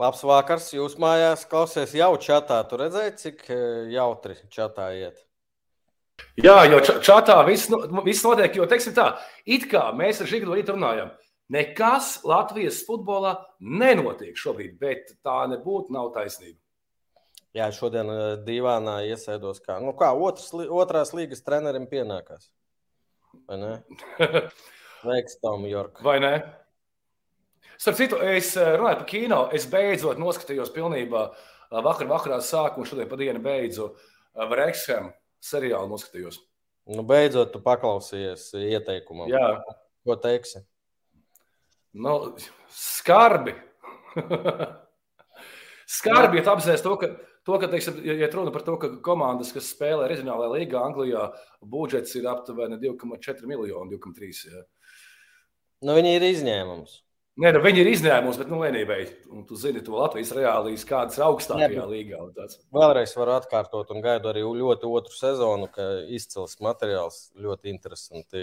Labs vakars. Jūs mājās klausies jau čatā. Tu redzēji, cik eh, jautri čatā iet? Jā, jo čatā viss, viss notiek. Jo, teiksim tā, it kā mēs ar Žiglu rīt runājam, nekas Latvijas futbolā nenotiek šobrīd, bet tā nebūtu, nav taisnība. Jā, šodien eh, divānā iesēdos kā, nu kā otrs, otrās līgas trenerim pienākās. Vai ne? Veiks, Tom Jork. Vai ne? Starp citu, es eh, runāju par kino. Es beidzot noskatījos pilnībā. Eh, vakar vakarā sāku un šodien pa dienu beidzu Vrēksham eh, seriālu noskatījos. Nu, beidzot, tu paklausījies ieteikumam. Jā. Ko teiksi? Nu, skarbi. skarbi, ja apzināties to, ka, to, ka teiksim, ja runa par to, ka komandas, kas spēlē reģionālajā līgā, Anglijā, budžets ir aptuveni 2,4 miljoni, 2,3. Ja. Nu, viņi ir izņēmums. Nē, nu, viņi ir izņēmums, bet nu, vienībai, un tu zini to Latvijas reālijas, kādas augstākajā līgā. Vēlreiz varu atkārtot, un gaidu arī ļoti otru sezonu, ka izcils materiāls ļoti interesanti.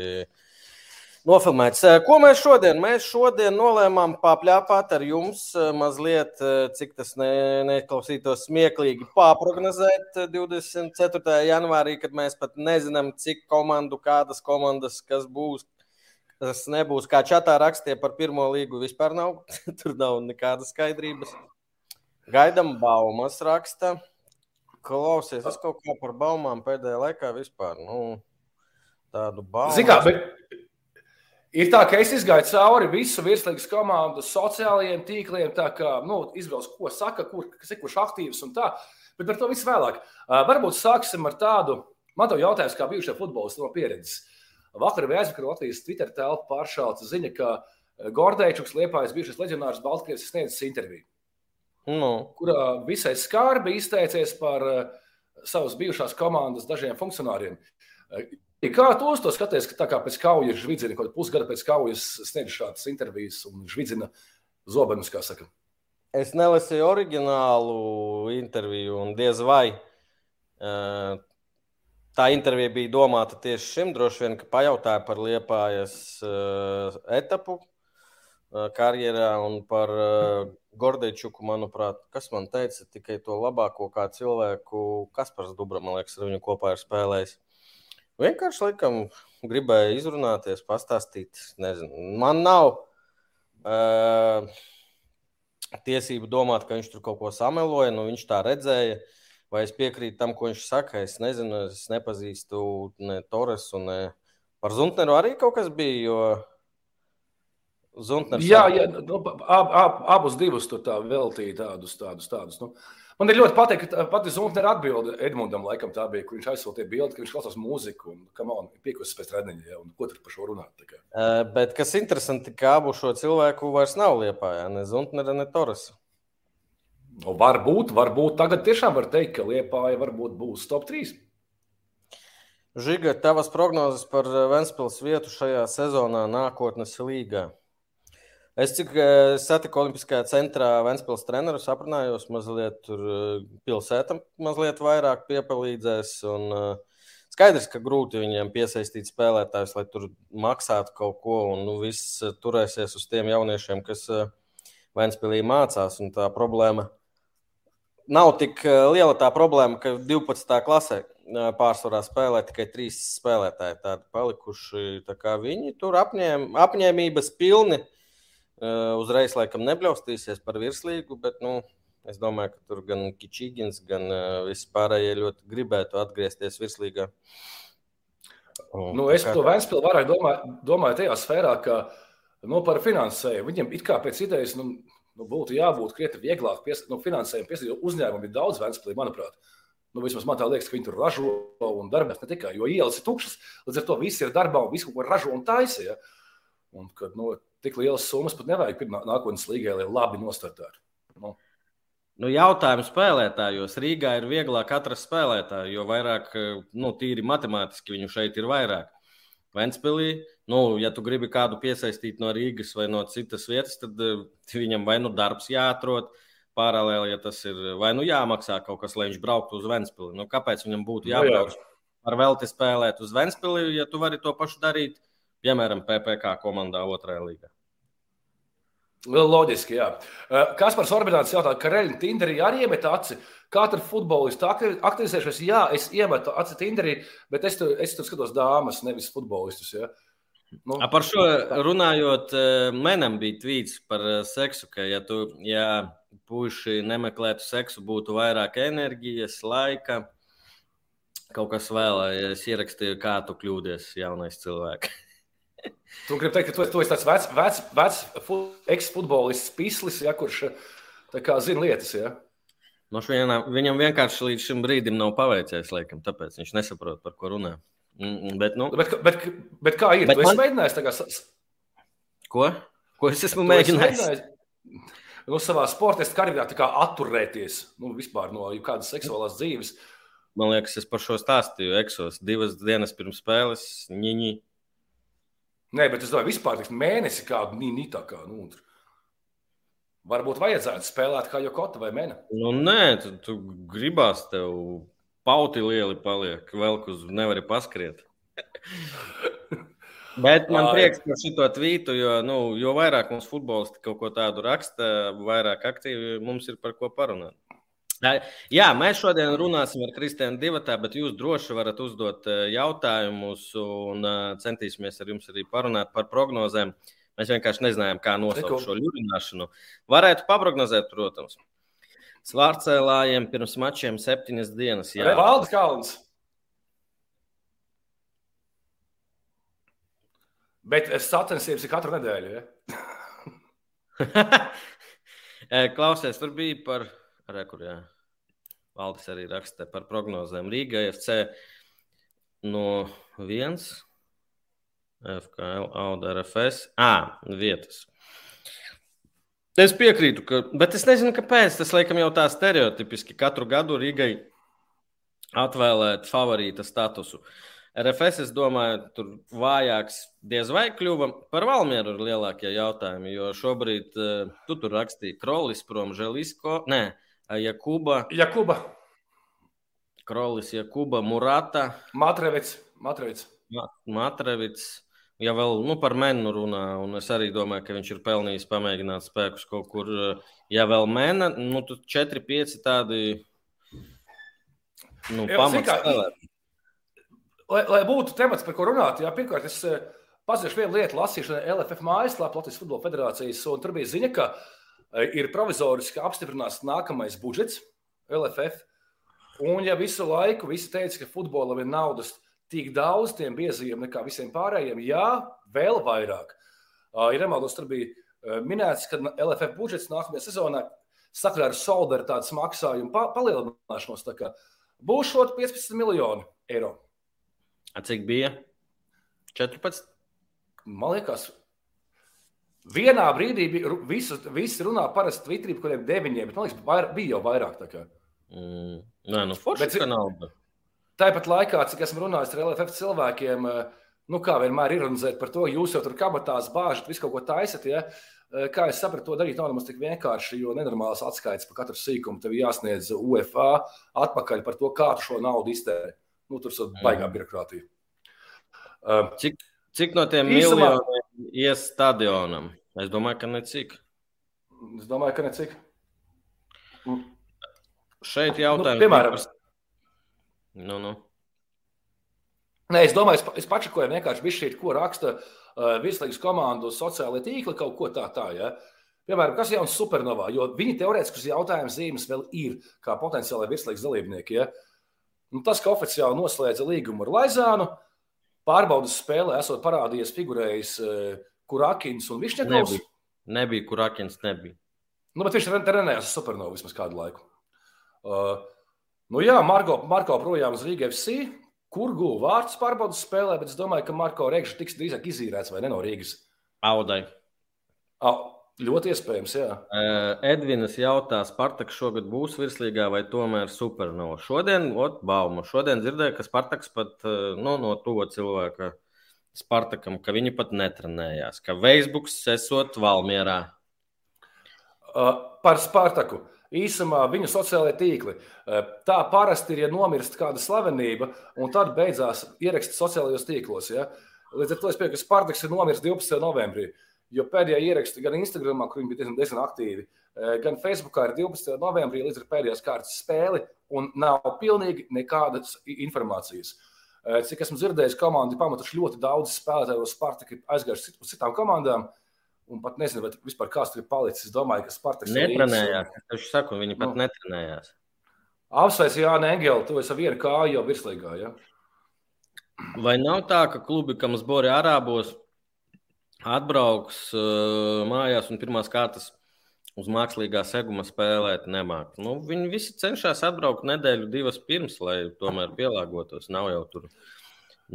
Nofilmēts. Ko mēs šodien? Mēs šodien nolēmām papļāpāt ar jums mazliet, cik tas ne, neklausītos smieklīgi, pārprognozēt 24. janvārī, kad mēs pat nezinām, cik komandu, kādas komandas, kas būs, Tas nebūs kā čatā rakstīja par pirmo līgu. Vispār nav. Tur nav nekādas skaidrības. Gaidām baumas raksta. Klausies, es kaut kā par baumām pēdējā laikā vispār. Nu, tādu baumu. Zikā, bet ir tā, ka es izgāju cauri visu virslīgas komandu sociālajiem tīkliem, tā kā nu, izvēlos, ko saka, kur, kas ir kurš aktīvs un tā. Bet par to visu vēlāk. Uh, varbūt sāksim ar tādu, man te jautājums, kā bijušajā futbolistā no pieredzes. Uh, Vakar vai aizvakar Latvijas Twitter telpa pāršāca ziņa, ka eh, Gordēčuks, Liepājas bijušais leģionārs Baltkrievs, sniedzis interviju, no. kurā visai skarbi izteicies par uh, savas bijušās komandas dažiem funkcionāriem. Uh, kā tu to skaties, ka tā kā pēc kaujas žvidzina, kaut pusgada pēc kaujas sniedz šādas intervijas un žvidzina zobenus, kā saka? Es nelasīju oriģinālu interviju, un diez vai uh, tā intervija bija domāta tieši šim. Droši vien, ka pajautāja par liepājas uh, etapu uh, karjerā un par uh, Gordečuku, manuprāt, kas man teica tikai to labāko kā cilvēku. Kaspars Dubra, man liekas, ar viņu kopā ir spēlējis. Vienkārši laikam gribēja izrunāties, pastāstīt. Nezinu. Man nav uh, tiesību domāt, ka viņš tur kaut ko sameloja. Nu, viņš tā redzēja. Uh, Vai es piekrītu tam, ko viņš saka? Es nezinu, es nepazīstu ne Torresu, ne par Zuntneru arī kaut kas bija. Jo... Zuntners jā, jā nu, ab, ab, abus divus tur tā veltīja tādus, tādus, tādus. Nu. Man ir ļoti patīk, ka pati Zuntnera atbilde Edmundam, laikam tā bija, kur viņš aizsūtīja bildi, ka viņš klausās mūziku un kam on piekusis pēc treniņa, ja, un ko tur par šo runāt. Uh, bet kas interesanti, ka abu šo cilvēku vairs nav liepā, ja, ne Zuntnera, ne Torresa. Nu, varbūt, varbūt tagad tiešām var teikt, ka Liepāja varbūt būs top 3. Žiga, tavas prognozes par eh, Ventspils vietu šajā sezonā nākotnes līgā. Es cik eh, satiku Olimpiskajā centrā Ventspils treneru, aprunājos mazliet tur eh, pilsētam mazliet vairāk piepalīdzēs. Un, Skaidrs, ka grūti viņiem piesaistīt spēlētājus, lai tur maksātu kaut ko, un nu, viss turēsies uz tiem jauniešiem, kas Ventspīlī mācās. Un tā problēma nav tik eh, liela tā problēma, ka 12. klasē eh, pārsvarā spēlē tikai trīs spēlētāji. Tādi palikuši. Tā viņi tur apņēm, apņēmības pilni. Eh, uzreiz, laikam, nebļaustīsies par virslīgu, bet nu, es domāju, ka tur gan Kičīgins, gan vispārējie ļoti gribētu atgriezties virslīgā. Nu, es to Vēnspilsnu vairāk domāju, domāju tajā sfērā, ka nu, par finansējumu viņam it kā pēc idejas. Nu, nu, būtu jābūt krietni vieglāk pies, nu, finansējumu piesaistīt. Uzņēmumi ir daudz Vēnspilī, manuprāt. Nu, vismaz man tā liekas, ka viņi tur ražo un darbojas ne tikai, jo ielas ir tukšas. Līdz ar to viss ir darbā un visu, ko ražo un taisa. Ja? Un, kad, nu, tik lielas summas pat nevajag pirmā nākotnes līgai, lai labi nostartētu. Nu. Nu, jautājums spēlētājos. Rīgā ir vieglāk atrast spēlētāju, jo vairāk, nu, tīri matemātiski viņu šeit ir vairāk. Ventspīlī. Nu, ja tu gribi kādu piesaistīt no Rīgas vai no citas vietas, tad uh, viņam vai nu darbs jāatrod paralēli, ja tas ir, vai nu jāmaksā kaut kas, lai viņš brauktu uz Ventspīli. Nu, kāpēc viņam būtu jābrauc no, jā. ar velti spēlēt uz Ventspīli, ja tu vari to pašu darīt, piemēram, PPC komandā otrajā līgā? Loģiski, jā. Kaspars Orbināts jautā, ka Reļņa Tinderī arī iemet aci. Kā tur futbolisti aktivizējušies? Jā, es iemetu aci Tinderī, bet es tur, es tur skatos dāmas, nevis futbolistus. Ja? Nu, A par šo runājot, manam bija tvīts par seksu, ka ja, tu, ja puiši nemeklētu seksu, būtu vairāk enerģijas, laika, kaut kas vēl. Es ierakstīju, kā tu kļūdies, jaunais cilvēks. Tu gribi teikt, ka tu, tu esi tāds vecs, vecs, vecs eksfutbolists, pislis, ja, kurš kā, zina lietas. Ja? No vienā, viņam vienkārši līdz šim brīdim nav paveicies, laikam, tāpēc viņš nesaprot, par ko runā. Bet, nu, bet, bet, bet kā ir? Bet tu man... esi mēģinājis tagad. Ko? Ko es esmu mēģinājis? mēģinājis? Nu, savā sportā karjerā atturēties nu, no kādas seksuālās dzīves. Man liekas, es par šo stāstīju. Eksos divas dienas pirms spēles. Ņiņi. Nē, bet es domāju, vispār mēnesi kādu nīni tā kā. Nu, Varbūt vajadzētu spēlēt kā Jokota vai Mena. Nu, nē, tu, tu gribās tev pauti lieli paliek, vēl uz nevari paskriet. Bet man prieks par šo tvītu, jo, nu, jo vairāk mums futbolisti kaut ko tādu raksta, vairāk aktīvi mums ir par ko parunāt. Jā, mēs šodien runāsim ar Kristiānu Divatā, bet jūs droši varat uzdot jautājumus un centīsimies ar jums arī parunāt par prognozēm. Mēs vienkārši nezinājām, kā nosaukt šo ļurināšanu. Varētu paprognozēt, protams. Svārcēlājiem pirms mačiem septiņas dienas. Jā, Valdes Kalns. Bet sacensības ir katru nedēļu. Ja? Klausies, tur bija par Rekur, Valdis arī raksta par prognozēm. Rīga FC no 1, FKL, Auda, RFS, A vietas. Es piekrītu, ka, bet es nezinu, kāpēc. Tas laikam jau tā stereotipiski katru gadu Rīgai atvēlēt favorīta statusu. RFS, es domāju, tur vājāks diez vai kļuva par Valmieru ir lielākie jautājumi, jo šobrīd tu tur rakstīji Krolis prom, Želisko, nē, Jakuba. Jakuba. Krolis, Jakuba, Murata. Matrevits. Matrevits. Matrevits. Ja vēl nu, par menu runā, un es arī domāju, ka viņš ir pelnījis pamēģināt spēkus kaut kur, ja vēl mena, nu, tad 4-5 tādi nu, pamatspēlētāji. Lai, lai būtu temats, par ko runāt, jā, pirmkārt, es pazīšu vienu lietu, lasīšu LFF mājaslapā, Latvijas Futbola Federācijas, un tur bija ziņa, ka uh, ir provizoriski apstiprināts nākamais budžets LFF. Un, ja visu laiku visi teica, ka futbolam ir naudas tik daudz tiem biezajiem nekā visiem pārējiem, jā, vēl vairāk. Ir nemaldos, tur bija minēts, ka LFF budžets nākamajā sezonā sakarā ar solidaritātes maksājumu pa palielināšanos būs šot 15 miljoni eiro. A cik bija? 14? Man liekas, Vienā brīdī bija visu, visi runā parasti Twitterī par kaut kādiem deviņiem, bet man liekas, vair, bija jau vairāk. Mm. Nē, nu, forši, bet, nauda. Tāpat laikā, cik esmu runājis ar LFF cilvēkiem, eh, nu, kā vienmēr ironizēt par to, jūs jau tur kabatās bāžat, visu kaut ko taisat. Ja? Eh, kā es sapratu, to darīt nav nemaz tik vienkārši, jo nenormāls atskaits par katru sīkumu tev jāsniedz UFA atpakaļ par to, kā tu šo naudu iztērē. Nu, tur ir baigā mm. birokrātija. Uh, cik, cik no tiem īsumā, miljoniem ies stadionam? Es domāju, ka ne cik. Es domāju, ka ne cik. Šeit jautājums. Nu, piemēram, nu, nu. Nē, es domāju, es, es pačakoju vienkārši šī, ko raksta uh, virslīgas komandu sociālai tīkli, kaut ko tā tā. Ja? Piemēram, kas jauns supernovā, jo viņi teorētiskas jautājums zīmes vēl ir kā potenciālai virslīgas dalībnieki. Ja? Nu, tas, ka oficiāli noslēdza līgumu ar Laizānu, uh, pārbaudas spēlē esot parādījies figurējis eh, Kurakins un Višņakovs. Nebija, nebija Kurakins, nebija. Nu, bet viņš trenējās ar Supernovu vismaz kādu laiku. Uh, nu jā, Marko, Marko projām uz Rīgas FC. Kur guva vārds pārbaudas spēlē, bet es domāju, ka Marko Reigš tiks drīzāk izīrēts vai ne no Rīgas. Audai. Au, Ļoti iespējams, jā. Edvins jautā, Spartaks šogad būs virslīgā vai tomēr supernova. Šodien, ot, bauma. Šodien dzirdēju, ka Spartaks pat nu, no to cilvēka Spartakam, ka viņi pat netrenējās, ka Veisbuks esot Valmierā. Par Spartaku. Īsumā viņu sociālajie tīkli. Tā parasti ir, ja nomirst kāda slavenība, un tad beidzās ieraksts sociālajos tīklos. Ja? Līdz ar to es pieņemu, ka Spartaks ir nomiris 12. novembrī. Jo pēdējā ieraksta gan Instagram, kur viņi bija diezgan, diezgan aktīvi, gan Facebookā ir 12. novembrī līdz ar pēdējās kārtas spēli, un nav pilnīgi nekādas informācijas. Cik esmu dzirdējis, komandi pamatuši ļoti daudz spēlētāju uz Spartaku, aizgājuši uz citām komandām. Un pat nezinu, vai vispār kāds tur ir palicis. Es domāju, ka Spartaks netrenējās. Un... Es saku, viņi pat nu, netrenējās. Apsveic Jānis Engels, tu esi viena kāja jau virslīgā. Ja? Vai nav tā, ka klubi, kam zbori Arābos, atbrauks uh, mājās un pirmās kārtas uz mākslīgā seguma spēlēt nemāk. Nu, viņi visi cenšas atbraukt nedēļu, divas pirms, lai tomēr pielāgotos. Nav jau tur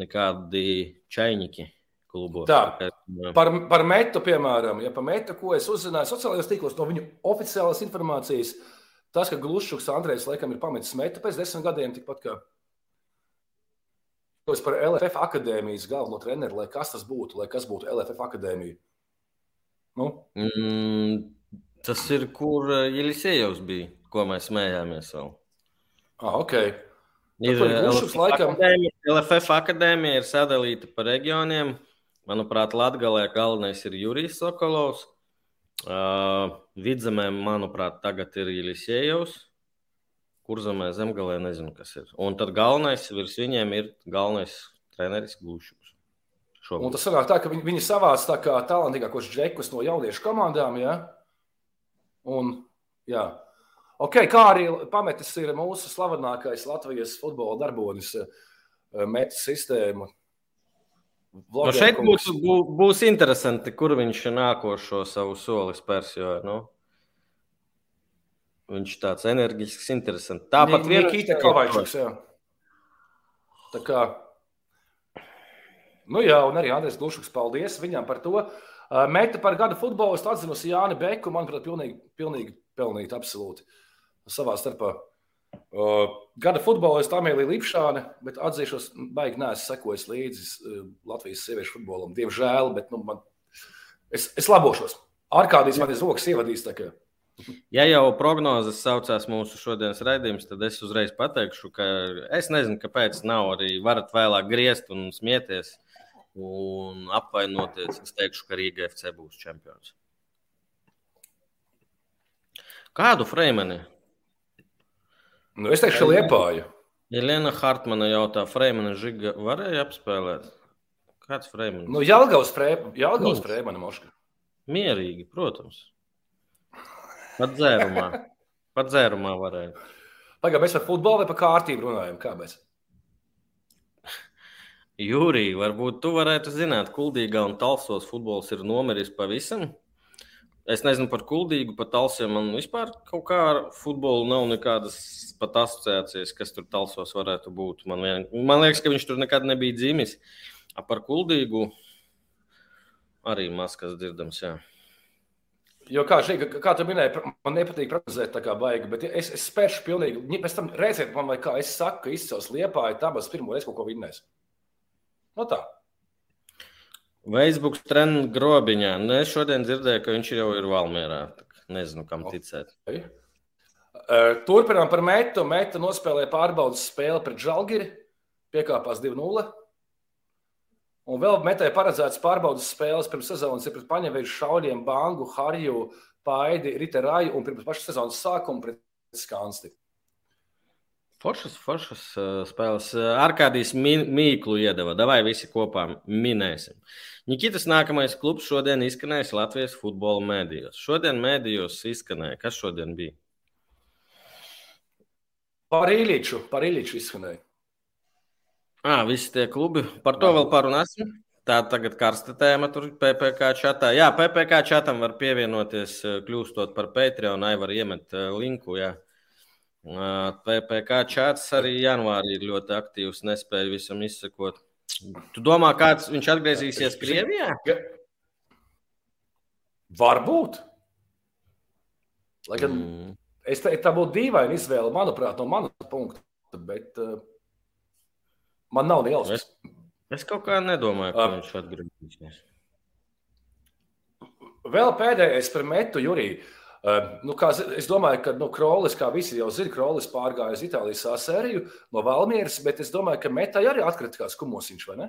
nekādi čainiņi klubos. Tā, par, par metu, piemēram, ja par metu, ko es uzzināju sociālajos tīklos no viņu oficiālās informācijas, uh, Tas, ka Glušs Andrejs laikam ir pametis metu pēc desmit gadiem, tikpat kā es par LFF akadēmijas galveno treneru, lai kas tas būtu, lai kas būtu LFF akadēmija. Nu? Mm, tas ir, kur Jelisejevs bija, ko mēs smējāmies vēl. Ah, ok. Ir, LFF, laikam... akadēmija, LFF akadēmija ir sadalīta pa reģioniem. Manuprāt, Latgalē galvenais ir Jurijs Sokolovs. Uh, vidzemē, manuprāt, tagad ir Ilisējos. Kurzemē, zemgalē, nezinu, kas ir. Un tad galvenais virs viņiem ir galvenais treneris Glušs. Un tas sanāk tā, ka viņi, viņi savāc tā kā talantīgākos džekus no jauniešu komandām, ja? Un, jā. Ok, kā arī pametis ir mūsu slavenākais Latvijas futbola darbonis metas sistēmu No šeit būs, būs interesanti, kur viņš nākošo savu soli spērs. Jo, nu, viņš tāds enerģisks, interesants. Tāpat vienā Nikita Kovačs. Tā kā, nu jā, un arī Andrēs Glušuks, paldies viņam par to. Meta par gada futbolistu atzinusi Jāni Beku, manuprāt, pilnīgi, pilnīgi pelnīt, absolūti savā starpā. Gada futbolists Amēlija Lipšāne, bet atzīšos, baigi neesmu sekojis līdzi uh, Latvijas sieviešu futbolam. Diemžēl, bet nu, man, es, es labošos. Arkādijas man ir rokas ievadījis. Ja jau prognozes saucās mūsu šodienas raidījums, tad es uzreiz pateikšu, ka es nezinu, kāpēc nav arī varat vēlāk griezt un smieties un apvainoties. Es teikšu, ka Rīga FC būs čempions. Kādu freimeni Nu, es teikšu, liepāju. Jelena Hartmana jautā, Freimana Žiga varēja apspēlēt? Kāds Freimans? Nu, Jelgavs Freimana, Freimana Moška. Mierīgi, protams. Pat dzērumā. Pat dzērumā varēja. Pagaidām, mēs par futbolu vai par kārtību runājam? Kā mēs? Jūrija, varbūt tu varētu zināt, kuldīgā un talsos futbols ir nomiris pavisam. Es nezinu par kuldīgu, pat talsiem. Man vispār kaut kā ar futbolu nav nekādas pat asociācijas, kas tur talsos varētu būt. Man, vien, man liekas, ka viņš tur nekad nebija dzimis. Par kuldīgu arī maz kas dzirdams. Jā. Jo, kā, šī, kā tu minēji, man nepatīk prognozēt tā kā baigi, bet es, es spēršu pilnīgi, pēc tam reizēt man, vai kā es saku, ka izcels liepāja, tabas pirmo reizi ko vinnēs. No nu tā. Facebook treniņa grobiņā. Es šodien dzirdēju, ka viņš jau ir Valmjerā. Nezinu, kam ticēt. Okay. Turpinām par metu. Meta nospēlēja pārbaudas spēli pret Žalgiri, piekāpās 2-0. Un vēl metai paredzēts pārbaudas spēles pirms sezonas ir pret Paņeveļu, Šauļiem, Bangu, Harju, Paidi, Riterāju un pirms pašas sezonas sākuma pret Skansti. Foršas, foršas spēles. Arkādijas mīklu iedeva. Davai visi kopā minēsim. Nikitas nākamais klubs šodien izskanējis Latvijas futbola mēdījos. Šodien mēdījos izskanēja. Kas šodien bija? Par Ilīču, par Ilīču izskanēja. À, visi tie klubi. Par to vēl parunāsim. Tā tagad karsta tēma tur PPC čatā. Jā, PPC čatam var pievienoties, kļūstot par Patreon, vai var iemet linku. Jā. PPC čats arī janvārī ir ļoti aktīvs, nespēja visam izsekot. Tu domā, kāds viņš atgriezīsies Krievijā? Varbūt. Lai gan mm. es teiktu, tā būtu dīvaina izvēle, manuprāt, no manas punkta. Bet uh, man nav jausmas. Es, es kaut kā nedomāju, ka uh, viņš atgriezīsies. Vēl pēdējais par metu, Juriju. Uh, nu, kā, es domāju, ka nu, Krolis, kā visi jau zina, Krolis pārgāja uz Itālijas sēriju no Valmieras, bet es domāju, ka metai arī atkrita kāds kumosiņš, vai ne?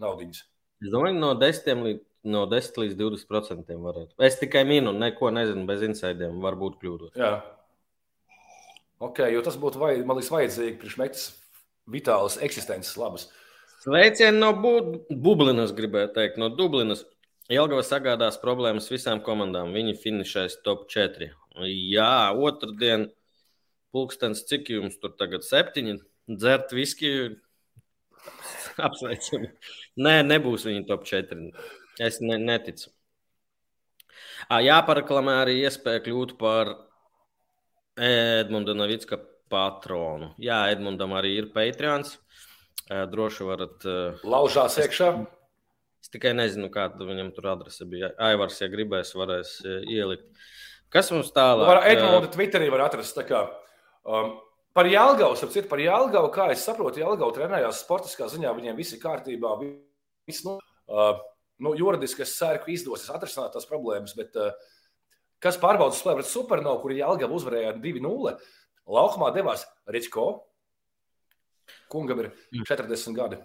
Naudiņas. Es domāju, no 10 līdz no 10 līdz 20% varētu. Es tikai minu, neko nezinu, bez insaidiem, varbūt kļūdos. Jā. Ok, jo tas būtu, vai, man liekas, vajadzīgi priekš mektas vitālas eksistences labas. Sveicieni no bu Bublinas, gribēju teikt, no Dublinas. Jelgava sagādās problēmas visām komandām. Viņi finišēs top 4. Jā, otrdien, pulkstens, cik jums tur tagad septiņi, dzert viskiju, apsveicam. Nē, nebūs viņa top 4. Es ne, neticu. Jāparaklamē arī iespēja kļūt par Edmunda Navicka patronu. Jā, Edmundam arī ir Patreons. Droši varat. Laužās iekšā. Es tikai nezinu, kāda viņam tur adrese bija. Aivars, ja gribēs, varēs ielikt. Kas mums tālāk? Var, Edmunds Twitterī var atrast. Kā, um, par Jālgavu, ap citu, par Jālgavu, kā es saprotu, Jālgavu trenējās sportiskā ziņā, viņiem viss ir kārtībā. Viss, nu, uh, nu, juridiski es ceru, ka izdosies atrisināt tās problēmas, bet uh, kas pārbaudas spēli pret Supernovu, kur Jālgava uzvarēja 2-0, laukumā devās Ričko. Kungam ir 40 mm. gadi.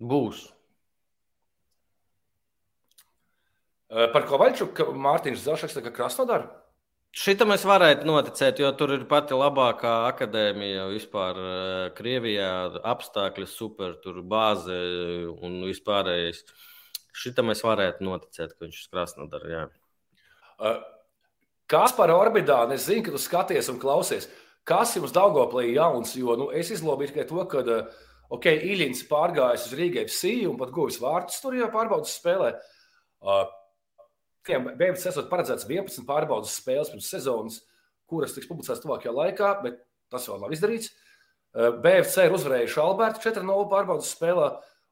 Būs. Uh, par Kovaļčuku Mārtiņš Zelšaks, kā Krasnodara? Šitam es varētu noticēt, jo tur ir pati labākā akadēmija vispār Krievijā. Apstākļi super, tur bāze un vispārējais. Šitam es varētu noticēt, ka viņš Krasnodara. Uh, kas par orbidānu? Es zinu, ka tu skaties un klausies. Kas jums Daugoplī jauns? Jo nu, es izlobīju tikai to, ka okay, Iļņins pārgājis uz Rīgai FC un pat guvis vārtus tur jau pārbaudas spēlē. Uh, Bēbis esot paredzēts 11 pārbaudas spēles pirms sezonas, kuras tiks publicētas tuvākajā laikā, bet tas vēl nav izdarīts. Eh, BFC ir uzvarējuši Albertu 4-0 pārbaudas spēlē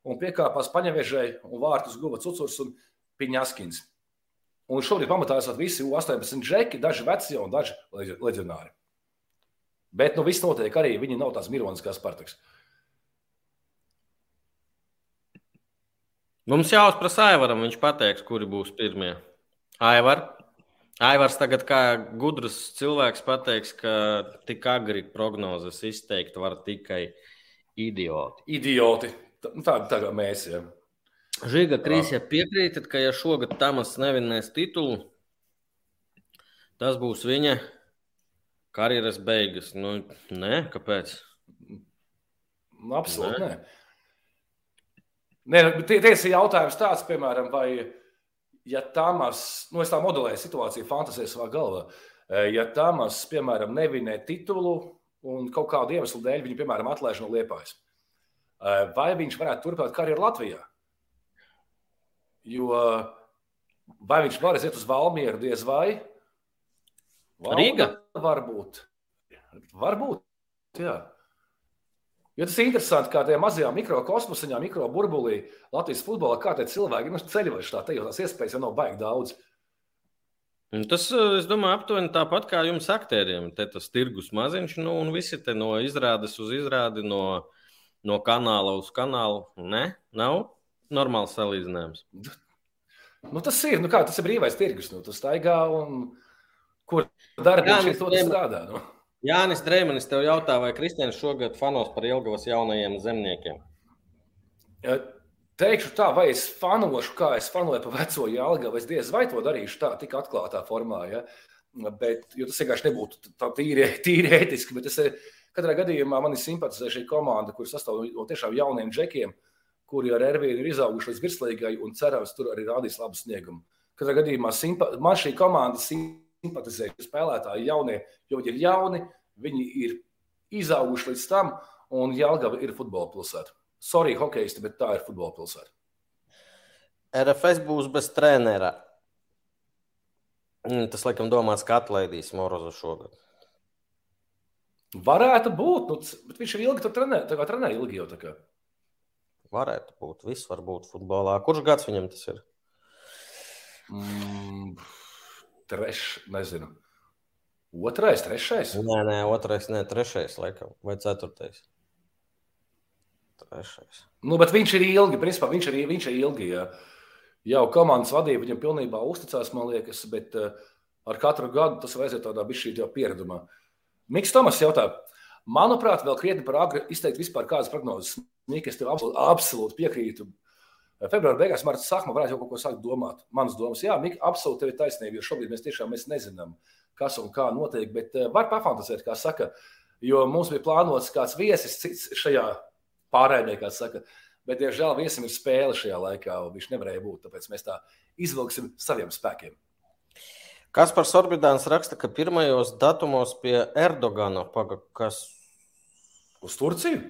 un piekāpās Paņevežai un vārtus guva Cucurs un Piņaskins. Un šobrīd pamatā esat visi U18 džeki, daži veci un daži leģionāri. Bet nu viss notiek arī, viņi nav tās mironas kā Spartaks. Mums jāuzprasa Aivaram, viņš pateiks, kuri būs pirmie. Aivar. Aivars tagad kā gudrs cilvēks pateiks, ka tik agri prognozes izteikt var tikai idioti. Idioti. Nu, tā, tā kā mēs. Ja. Žiga Krīsija piekrītat, ka ja šogad Tamas nevinēs titulu, tas būs viņa karjeras beigas. Nu, nē, kāpēc? Nu, absolūti nē. nē. nē Tiesa jautājums tāds, piemēram, vai ja Tamas, nu es tā modelēju situāciju, fantāzēju savā galvā, e, ja Tamas, piemēram, nevinē titulu un kaut kādu iemeslu dēļ viņu, piemēram, atlaiž no liepājas, e, vai viņš varētu turpināt karjeru Latvijā? Jo vai viņš var aiziet uz Valmieru, diez vai? Valda, Rīga? Varbūt. Varbūt, jā. Jo tas ir interesanti, kā tajā mazajā mikrokosmosā, mikroburbulī Latvijas futbolā, kā tie cilvēki nu, ceļojuši tā, tajos tās iespējas jau nav baigi daudz. Tas, eh, es domāju, aptuveni tāpat kā jums, aktieriem. Te tas tirgus maziņš, nu, un visi te no izrādes uz izrādi, no, no kanāla uz kanālu. Nē, nav normāls salīdzinājums. Nu, tas ir, nu kā, tas ir brīvais tirgus. Nu, tas staigā un kur darbinieks to strādā. Nu. Jānis Dreimanis tev jautā, vai Kristians šogad fanos par Ilgavas jaunajiem zemniekiem? Ja, teikšu tā, vai es fanošu, kā es fanoju par veco Jālgavu. Es diez vai to darīšu tā, tik atklātā formā. Ja? Bet, jo tas vienkārši nebūtu tā tīri, tīri ētiski. Bet es, katrā gadījumā man ir simpatizē šī komanda, kur sastāv no tiešām jauniem džekiem, kuri ar Ervīnu ir izauguši līdz virslīgai un cerams, tur arī rādīs labu sniegumu. Katrā gadījumā simpa, man šī komanda simpatizē simpatizējuši spēlētāji jaunie, jo viņi ir jauni, viņi ir izauguši līdz tam, un Jālgava ir futbola pilsēta. Sorry, hokeisti, bet tā ir futbola pilsēta. RFS būs bez trenera. Mm, tas, laikam, domāts, ka atlaidīs Morozu šogad. Varētu būt, nu, bet viņš ir ilgi tur trenē, tā kā trenē ilgi jau tā kā. Varētu būt, viss var būt futbolā. Kurš gads viņam tas ir? Mm, trešais, nezinu. Otrais, trešais? Nē, nē, otrais, nē, trešais, laikam, vai ceturtais. Trešais. Nu, bet viņš ir ilgi, principā viņš ir, viņš ir ilgi. Jā. Jau komandas vadība viņam pilnībā uzticās, man liekas, bet uh, ar katru gadu tas vajadzētu tādā bišķīt jau pieredumā. Miks Tomas jautā, manuprāt, vēl krietni par agri izteikt vispār kādas prognozes. Mika, es tev absolūti, absolūti piekrītu. Februāra beigās, marta sākumā varētu jau kaut ko sākt domāt. Manas domas, jā, Mika, absolūti ir taisnība, jo šobrīd mēs tiešām mēs nezinām, kas un kā notiek, bet var pafantāzēt, kā saka, jo mums bija plānots kāds viesis cits šajā pārējā, kā saka, bet, diemžēl, viesim ir spēle šajā laikā, un viņš nevarēja būt, tāpēc mēs tā izvilksim saviem spēkiem. Kaspars Orbidāns raksta, ka pirmajos datumos pie Erdogana paga, kas uz Turciju?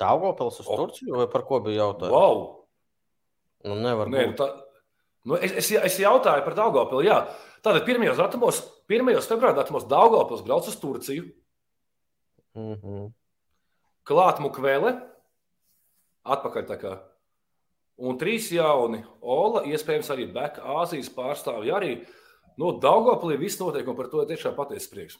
Daugopils uz o. Turciju vai par ko bija jautājums? Wow! Nu, nevar Nē, būt. Tā, nu, es, es, es jautāju par Daugopilu. Jā. Tātad pirmajos, datumos, pirmajos februāra datumos Daugopils brauc uz Turciju. Mm -hmm. Klāt Mukvēle. Atpakaļ tā kā. Un trīs jauni Ola, iespējams, arī Beka Āzijas pārstāvji arī. Nu, Daugopilī viss notiek, un par to ir tiešām patiesa prieks.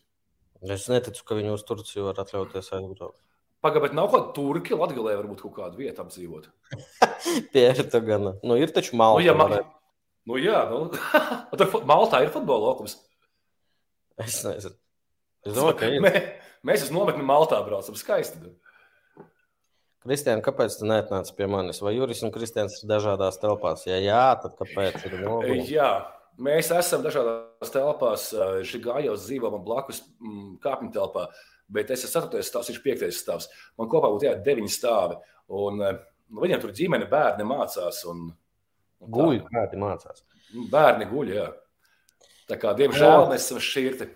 Es neticu, ka viņi uz Turciju var atļauties aizbraukt. Pagaidiet, nav kaut kāda turki, Latvijā varbūt kaut kāda vieta apdzīvot. Tie ir tā gan. Nu, ir taču malta. Nu, jā, ma... nu, jā nu... tur Maltā ir futbola laukums. Es nezinu. Es domāju, ka ir. Mē, mēs uz nometni Maltā braucam. Skaisti. Kristiāna, kāpēc tu neatnāci pie manis? Vai Juris un Kristians ir dažādās telpās? Ja jā, tad kāpēc? Jā, mēs esam dažādās telpās. Žigājos dzīvo man blakus mm, kāpņu telpā. Bet es esmu 4. stāvs, viņš ir 5. stāvs. Man kopā būtu jā, 9 stāvi. Un, nu, viņiem tur ģimene, bērni mācās. Un, un guļ, bērni mācās. Bērni guļ, jā. Tā kā, diemžēl, jā. mēs esam šķirti.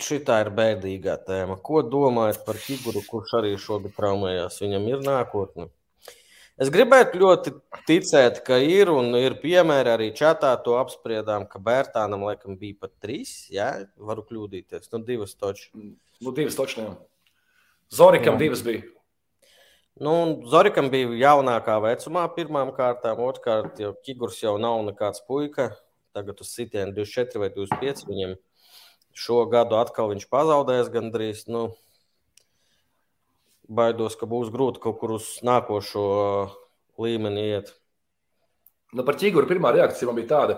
Šitā ir bēdīgā tēma. Ko domājat par figūru, kurš arī šobrīd traumējās? Viņam ir nākotne. Es gribētu ļoti ticēt, ka ir un ir piemēri arī čatā. To apspriedām, ka Bērtānam laikam bija pat trīs. Jā, varu kļūdīties. Nu, divas točas. Nu, divas točnēm. Zorikam jā. divas bija. Nu, Zorikam bija jaunākā vecumā, pirmām kārtām. Otrkārt, jau Kigurs jau nav nekāds puika. Tagad uz sitienu 24 vai 25. Viņam šo gadu atkal viņš pazaudēs gandrīz. Nu, baidos, ka būs grūti kaut kur uz nākošo uh, līmeni iet. Nu, par ķīguru pirmā reakcija man bija tāda,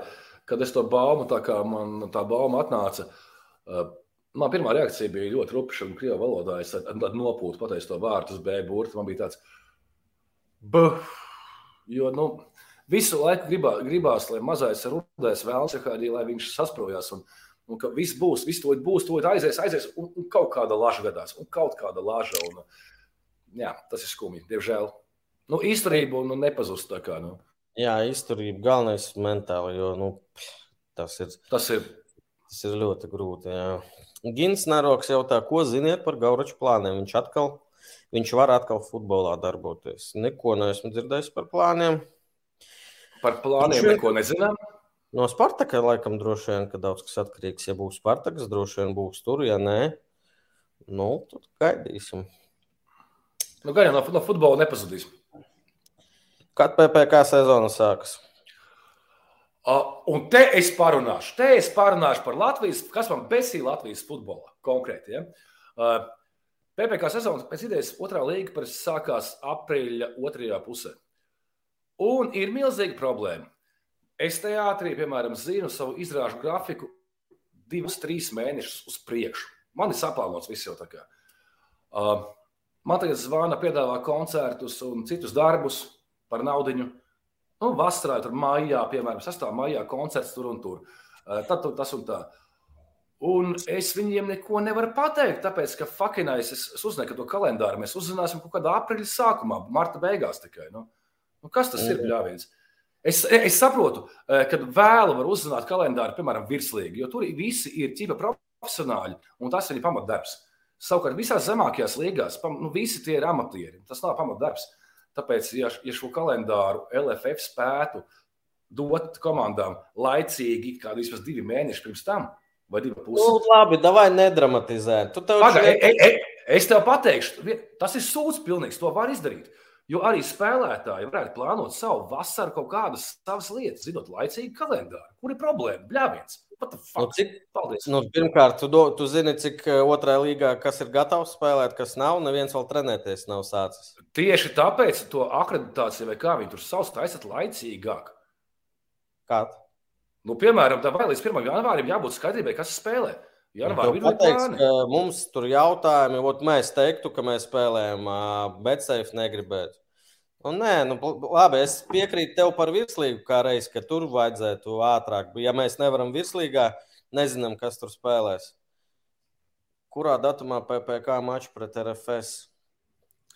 kad es to baumu, tā kā man tā bauma atnāca. Uh, man pirmā reakcija bija ļoti rupša un krievu valodā. Es nopūtu pateikt to vārdu uz B burtu. Man bija tāds, buh, jo, nu, visu laiku gribā, gribās, lai mazais rudais vēlns, lai viņš sasprojās. Un, un ka viss būs, viss to būs, to aizies, aizies, un, un kaut kāda laža gadās, un kaut kāda laža. Un, jā, tas ir skumji, diemžēl. Nu, izturība nu, nepazust. Kā, nu. Jā, izturība galvenais ir mentāli, jo nu, tas, ir, tas, ir... tas ir ļoti grūti. Jā. Gins Nāroks jautā, ko ziniet par Gauraču plāniem? Viņš atkal, viņš var atkal futbolā darboties. Neko neesmu dzirdējis par plāniem. Par plāniem viņš neko nezinām. No Spartaka laikam droši vien, ka daudz kas atkarīgs. Ja būs Spartaks, droši vien būs tur, ja nē, nu, tad gaidīsim. Nu, gan jau no, no futbola nepazudīs. Kad PPC sezona sākas? Uh, un te es parunāšu, te es parunāšu par Latvijas, kas man besīja Latvijas futbolā konkrēti. Ja? Uh, PPC sezona pēc idejas otrā līga sākās aprīļa otrajā pusē. Un ir milzīga problēma. Es teātrī, piemēram, zinu savu izrāžu grafiku divus, trīs mēnešus uz priekšu. Man ir saplānots viss jau tā kā. Uh, Man tagad zvana, piedāvā koncertus un citus darbus par naudu. Nu, vasarā, tur maijā, piemēram, 6. maijā koncerts tur un tur. Eh, tad tur tas un tā. Un es viņiem neko nevaru pateikt, tāpēc, ka fakinais es, es ka to kalendāru mēs uzzināsim kaut kādā aprīļa sākumā, marta beigās tikai. Nu, nu, kas tas ir bļāviens? Es, es saprotu, eh, ka vēlu var uzzināt kalendāru, piemēram, virslīgi, jo tur visi ir ķipa profesionāļi, un tas ir viņa pamatdarbs. Savukārt, visās zemākajās līgās nu, visi tie ir amatieri. Tas nav pamatdarbs. Tāpēc, ja, ja šo kalendāru LFF spētu dot komandām laicīgi, kādu vismaz divi mēneši pirms tam, vai divi pusi. Nu, labi, davai nedramatizē. Paga, e, e, e, es tev pateikšu, tas ir sūds pilnīgs, to var izdarīt. Jo arī spēlētāji varētu plānot savu vasaru kaut kādas savas lietas, zinot laicīgi kalendāru. Kur ir problēma? Bļāviens. Nu, cik. Nu, pirmkārt, tu, do, tu zini, cik eh, otrā līgā kas ir gatavs spēlēt, kas nav. Neviens vēl trenēties nav sācis. Tieši tāpēc to akreditāciju vai kā viņi tur sauc, taisat laicīgāk. Kāda? Nu, piemēram, vai līdz 1. janvārim jābūt skaidrībai, kas spēlē. Janvārī ir pateiks, mums tur jautājumi, ot mēs teiktu, ka mēs spēlējam, bet safe negribētu. Nu, nē, nu, labi, es piekrītu tev par virslīgu, kā reiz, ka tur vajadzētu ātrāk. Ja mēs nevaram virslīgā, nezinām, kas tur spēlēs. Kurā datumā PPC mačs pret RFS?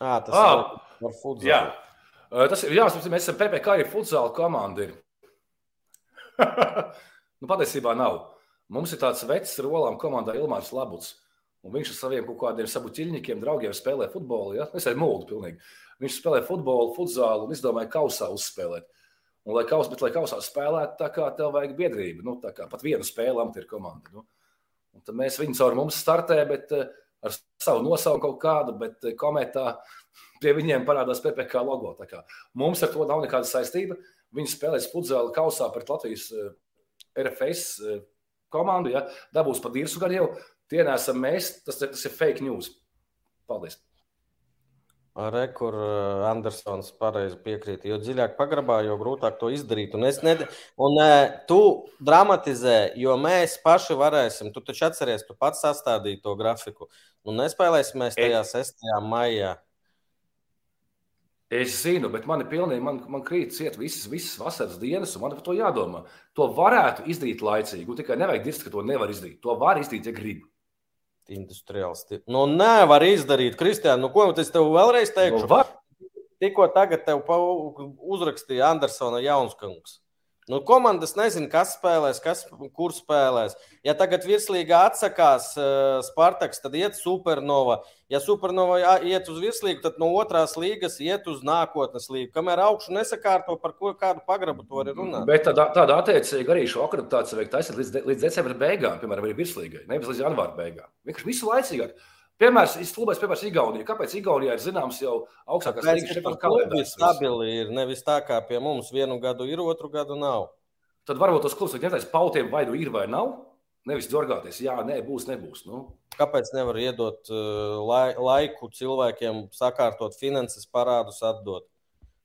À, tas ah, ir par futbolu. Jā, tas ir jāsaka, mēs esam PPC arī futbola komanda. nu, patiesībā nav. Mums ir tāds vecs rolām komandā Ilmārs Labuts. Un viņš ar saviem kaut kādiem savu ķīļņiem, draugiem spēlē futbolu. Ja? Es arī mūlu pilnīgi. Viņš spēlē futbolu, futzālu un izdomāja kausā uzspēlēt. Un, lai, kaus, bet, lai kausā spēlētu, tā kā tev vajag biedrību, nu, tā kā pat vienu spēli amatieru komanda. Nu. Un tad mēs viņu caur mums startē, bet uh, ar savu nosaukumu kaut kādu, bet uh, komentā pie viņiem parādās PPC logo. Mums ar to nav nekāda saistība. Viņi spēlēs futzālu kausā pret Latvijas uh, RFS komandu, ja dabūs pa dirsu gan jau. Tie nesam mēs, tas, tas ir fake news. Paldies! Re, kur uh, Andersons pareizi piekrīt. Jo dziļāk pagrabā, jo grūtāk to izdarīt. Un, ned... un uh, tu dramatizē, jo mēs paši varēsim. Tu taču atceries, tu pats sastādīji to grafiku. Nu, nespēlēsimies tajā 6. maijā. Es zinu, bet man ir pilnīgi, man, man krīt ciet visas, visas vasaras dienas, un man par to jādomā. To varētu izdarīt laicīgi, un tikai nevajag dirzt, ka to nevar izdarīt. To var izdarīt, ja gribi industriāls. Nu, nevar izdarīt, Kristiāna. Nu, ko es tev vēlreiz teikšu? Nu, Tikko tagad tev uzrakstīja Andersona Jaunskundze. Nu, komandas nezina, kas spēlēs, kas, kur spēlēs. Ja tagad virslīgā atsakās uh, Spartaks, tad iet Supernova. Ja Supernova iet uz virslīgu, tad no otrās līgas iet uz nākotnes līgu. Kamēr augšu nesakārto, par ko kādu pagrabu to var runāt. Bet tāda, tāda attiecīga arī šo akreditāciju veikt taisīt līdz, līdz decembra beigām, piemēram, arī virslīgai, nevis līdz janvāra beigām. Vienkārši visu laicīgāk. Piemērs, izsludinājums, piemērs Igaunijā. Kāpēc Igaunijā ir zināms jau augstākās līnijas kalendārs? Stabili ir nevis tā kā pie mums vienu gadu ir, otru gadu nav. Tad varbūt tas klubs ņemtais pautiem vai nu ir vai nav. Nevis ģorgāties, jā, nē, būs, nebūs. Nu. Kāpēc nevar iedot uh, lai, laiku cilvēkiem sakārtot finanses parādus, atdot?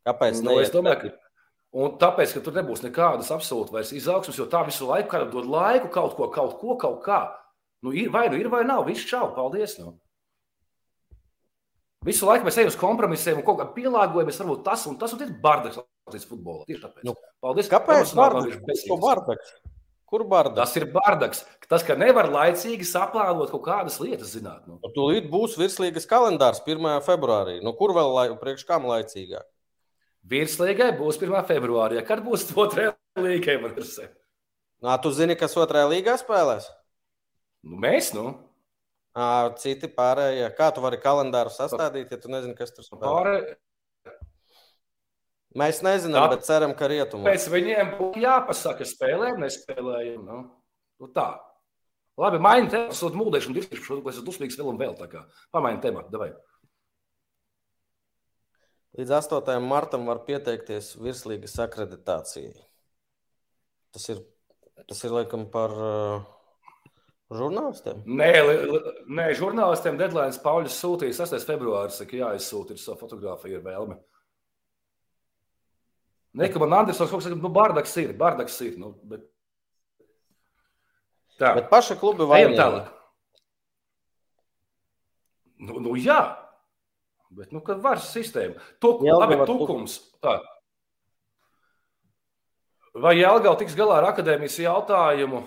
Kāpēc? Nu, es domāju, ka Un tāpēc, ka tur nebūs nekādas absolūti vairs izaugsmes, jo tā visu laiku kādam dod laiku kaut ko, kaut ko, kaut kā. Nu, ir, vai nu ir, vai nav. Viss čau, paldies. Nu. Visu laiku mēs ejam uz kompromisiem un kaut kā pielāgojamies. Varbūt tas un tas un ir bardaks Latvijas futbolā. Tieši tāpēc. Nu, paldies. Kāpēc bardaks? bardaks? Kur bardaks? Tas ir bardaks. Tas, ka nevar laicīgi saplānot kaut kādas lietas, zināt. Nu. nu tūlīt būs virslīgas kalendārs 1. februārī. Nu, kur vēl lai, priekš kam laicīgāk? Virslīgai būs 1. februārī. Kad būs otrā līga? Nā, tu zini, kas otrajā līgā spēlēs? Nu, mēs, nu. Citi pārējie. Kā tu vari kalendāru sastādīt, ja tu nezini, kas tur spēlē? Pārējie. Mēs nezinām, tā, bet ceram, ka rietumos. Pēc viņiem būtu jāpasaka, spēlējam, nespēlējam. Nu. Nu, tā. Labi, maini tematu, sūta mūdēšanu, diskusiju, ko esmu dusmīgs vēl un vēl tā kā. Pamaini tematu, davai. Līdz 8. martam var pieteikties virslīgas akreditācijai. Tas ir, tas ir laikam par uh, Žurnālistiem? Nē, nē žurnālistiem deadline Pauļus sūtīja 6. februāris, ka jāizsūta ir savu fotografiju ar vēlmi. Nē, ka man Andersons kaut kas saka, nu, Bardaks ir, Bardaks ir. Nu, bet... Tā. Bet paša kluba vai ne? tālāk. Nu, nu jā, bet nu, kad var sistēma. Tuk, labi, tukums. Tā. Vai Jelgava tiks galā ar akadēmijas jautājumu?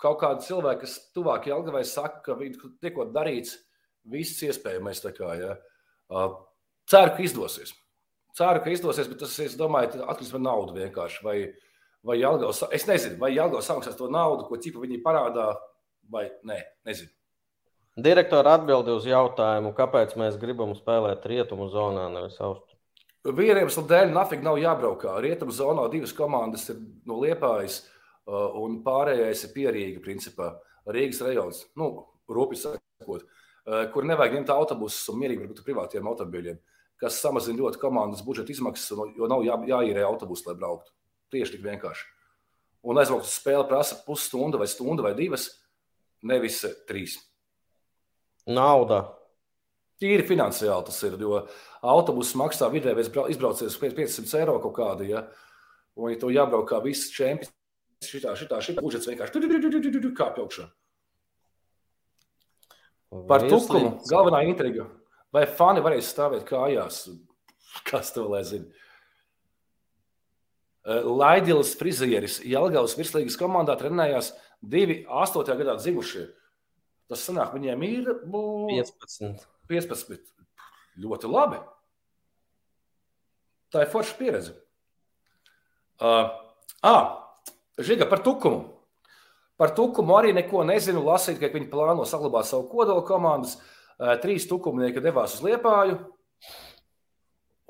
Kaut kādi cilvēki, kas tuvāk Jelgavai, saka, ka viņi tiekot darīts viss iespējamais. Kā, ja. Ceru, ka izdosies. Ceru, ka izdosies, bet tas, es domāju, atkarīgs no naudas vienkārši. Vai, vai Jelgavs, es nezinu, vai Jelgavs samaksās to naudu, ko cipa viņi parādā, vai nē, nezinu. Direktora atbildi uz jautājumu, kāpēc mēs gribam spēlēt rietumu zonā, nevis austrumu. Vieniem iemeslam dēļ nafīgi nav jābraukā. Rietumu zonā divas komandas ir no Liepājas. Uh, Uh, un pārējais ir pierīga, principā Rīgas rajons, nu, rūpīgi sakot, uh, kur nevajag ņemt autobusus un mierīgi būt privātiem automobiļiem, kas samazina ļoti komandas budžeta izmaksas, jo nav jā, jāīrē autobusu, lai brauktu. Tieši tik vienkārši. Un aizbraukt uz spēli prasa pusstundu vai stundu vai divas, nevis trīs. Nauda. Tīri finansiāli tas ir, jo autobuss maksā vidēji izbraucies 500 eiro kaut kādu, ja, un ja to jābrauk kā viss čempions šitā, šitā, šitā budžets vienkārši kāpj augšā. Par tukumu galvenā intriga. Vai fani varēs stāvēt kājās? Kas to lai zina? Laidils Frizieris Jelgavas virslīgas komandā trenējās divi 8. gadā dzimušie. Tas sanāk, viņiem ir 15. 15. Ļoti labi. Tā ir forša pieredze. Uh, ah, Žiga par tukumu. Par tukumu arī neko nezinu. Lasīt, ka viņi plāno saglabāt savu kodola komandas. Uh, trīs tukumnieki devās uz Liepāju.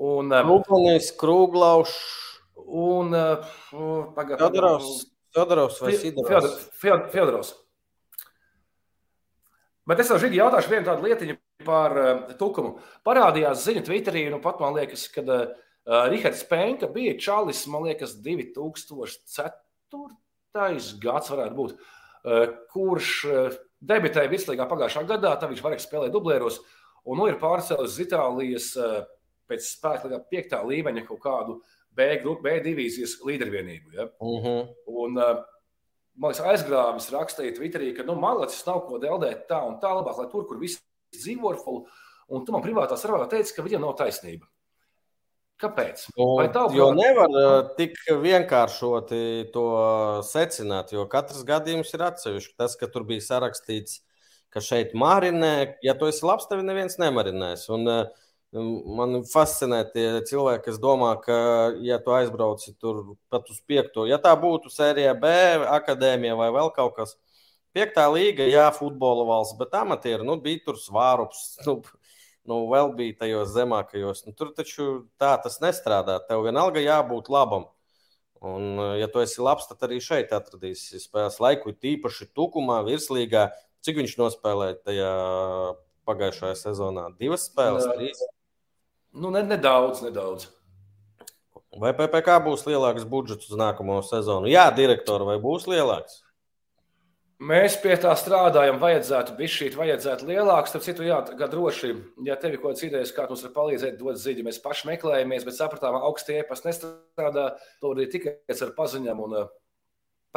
Un, Rūpanis, Krūglauš. Un uh, Fjodorovs. Fjodorovs vai Sidorovs? Fjodorovs. Bet es vēl Žigi jautāšu vienu tādu lietiņu par uh, tukumu. Parādījās ziņa Twitterī, nu pat man liekas, kad Uh, Rihards Penka bija Čalis, man liekas, 2004. Gads varētu būt, uh, kurš uh, debitēja virslīgā pagājušā gadā, tad viņš varēja spēlēt dublēros, un nu ir pārcēlis uz Itālijas pēc spēka piektā līmeņa kaut kādu B, B divīzijas līdervienību. Ja? Uh mhm. -huh. Un, man liekas, aizgrāvis rakstīja Twitterī, ka nu, malacis nav ko deldēt tā un tā labāk, lai tur, kur visi dzīvo ar fulu, un tu man privātā sarunā teici, ka viņam nav taisnība. Kāpēc? Nu, tavu, jo nevar uh, tik vienkāršoti to secināt, jo katrs gadījums ir atsevišķs. Tas, ka tur bija sarakstīts, ka šeit marinē, ja tu esi labs, tevi neviens nemarinēs. Un, uh, man fascinē tie cilvēki, kas domā, ka, ja tu aizbrauci tur pat uz piekto, ja tā būtu sērijā B, akadēmija vai vēl kaut kas. Piektā līga, jā, futbola valsts, bet amatieri, nu, bija tur svārups. Nu, nu, vēl bija tajos zemākajos. Nu, tur taču tā tas nestrādā. Tev vienalga jābūt labam. Un, ja tu esi labs, tad arī šeit atradīsi spēles laiku, tīpaši tukumā, virslīgā. Cik viņš nospēlēja tajā pagājušajā sezonā? Divas spēles, trīs. Nu, ne, nedaudz, nedaudz. Vai PPC būs lielāks budžets uz nākamo sezonu? Jā, direktori, vai būs lielāks? Mēs pie tā strādājam, vajadzētu būt šī, vajadzētu lielāks. Starp citu, jā, droši, ja tev ir kaut kādas idejas, kā mums var palīdzēt, dod ziņu. Mēs paši meklējamies, bet sapratām, augstie iepas nestrādā. To arī tikai ar paziņām un uh,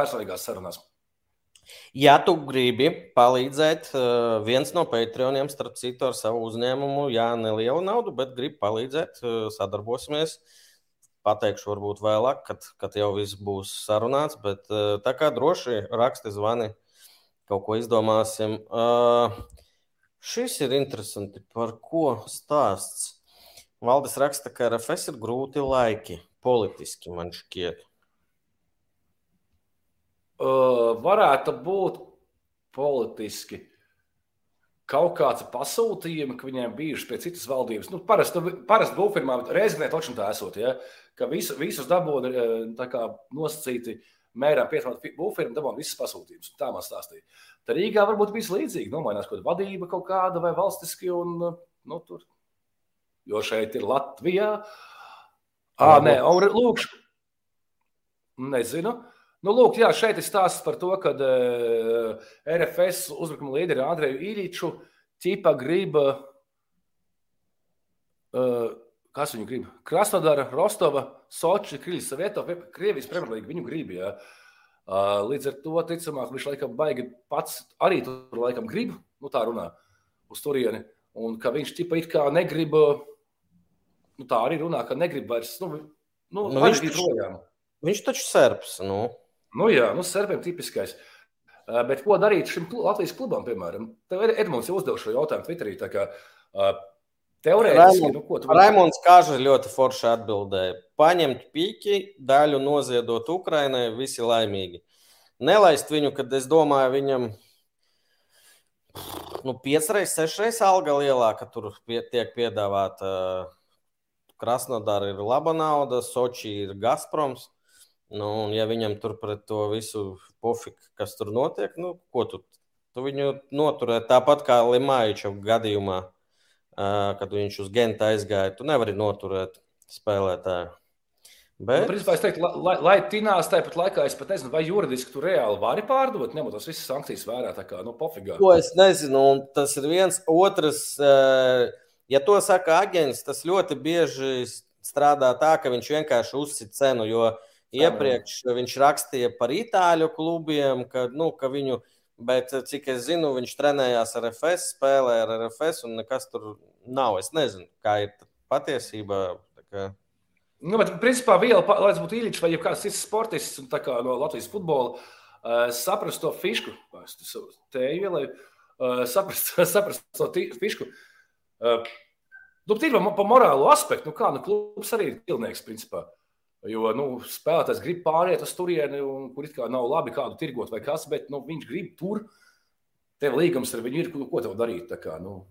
personīgās sarunās. Ja tu gribi palīdzēt, uh, viens no Patreoniem, starp citu, ar savu uzņēmumu, jā, nelielu naudu, bet grib palīdzēt, uh, sadarbosimies. Pateikšu, varbūt vēlāk, kad, kad jau viss būs sarunāts, bet tā kā droši raksti zvani kaut ko izdomāsim. Uh, šis ir interesanti. Par ko stāsts? Valdis raksta, ka RFS ir grūti laiki. Politiski man šķiet. Uh, varētu būt politiski kaut kāds pasūtījums, ka viņiem bijuši pie citas valdības. Nu, parasti parast būvfirmā, reizē tā esot, ja, ka visu, visus dabūna nosacīti uh, mērām pieturēt būvfirmu, dabūjām visas pasūtījumus. Tā man stāstīja. Tad Rīgā varbūt bija līdzīgi. Nomainās kaut kāda vadība kaut kāda vai valstiski. Un, nu, tur. Jo šeit ir Latvijā. Ah, nē, un lūk, nezinu. Nu, lūk, jā, šeit ir stāsts par to, ka uh, RFS uzbrukuma līderi Andreju Īriču ķipa grib uh, Kas viņu grib? Krasnodara, Rostova, Soči, Kriļs, Savietova, Krievijas Premjerlīga viņu grib. Ja? Līdz ar to, ticamāk, viņš laikam baigi pats arī tur laikam grib, nu tā runā, uz turieni. Un ka viņš tipa it kā negrib, nu tā arī runā, ka negrib vairs, nu, nu, nu viņš, taču, projām. viņš taču serps, nu. Nu jā, nu serpiem tipiskais. Bet ko darīt šim Latvijas klubam, piemēram? Tev Edmunds jau uzdev šo jautājumu Twitterī, tā kā Teorētiski, nu, ko tu vari? Raimons Kāža ļoti forši atbildēja. Paņemt pīķi, daļu noziedot Ukrainai, visi laimīgi. Nelaist viņu, kad es domāju, viņam nu, piecreiz, sešreiz alga lielāka tur pie, tiek piedāvāta. Krasnodara ir laba nauda, Soči ir Gazproms. Nu, ja viņam tur pret to visu pofiku, kas tur notiek, nu, ko tu, tu viņu noturēt tāpat kā Limājuča gadījumā kad viņš uz Genta aizgāja. Tu nevari noturēt spēlētāju. Bet... Nu, principā, es teiktu, lai, lai, lai tinās tāpat laikā, es pat nezinu, vai juridiski tu reāli vari pārdot, ņemot tās visas sankcijas vērā. Tā kā, nu, pofigā. To es nezinu, un tas ir viens. Otrs, ja to saka aģents, tas ļoti bieži strādā tā, ka viņš vienkārši uzsita cenu, jo iepriekš viņš rakstīja par itāļu klubiem, ka, nu, ka viņu viņa Bet, eh, cik es zinu, viņš trenējās ar FS, spēlēja ar RFS, un nekas tur nav. Es nezinu, kā ir patiesībā. Kā... Nu, bet, principā, viela, lai tas būtu īņķis vai kāds cits sportists kā, no Latvijas futbola, uh, saprast to fišku, te ielai, uh, saprast, saprast to fišku. Uh, nu, tīri pa morālo aspektu, nu kā, nu, klubs arī ir pilnieks, principā. Jo nu, spēlētājs grib pāriet uz turieni, kur it kā nav labi kādu tirgot vai kas, bet nu, viņš grib tur. Tev līgums ar viņu ir, ko tev darīt. Kā, nu,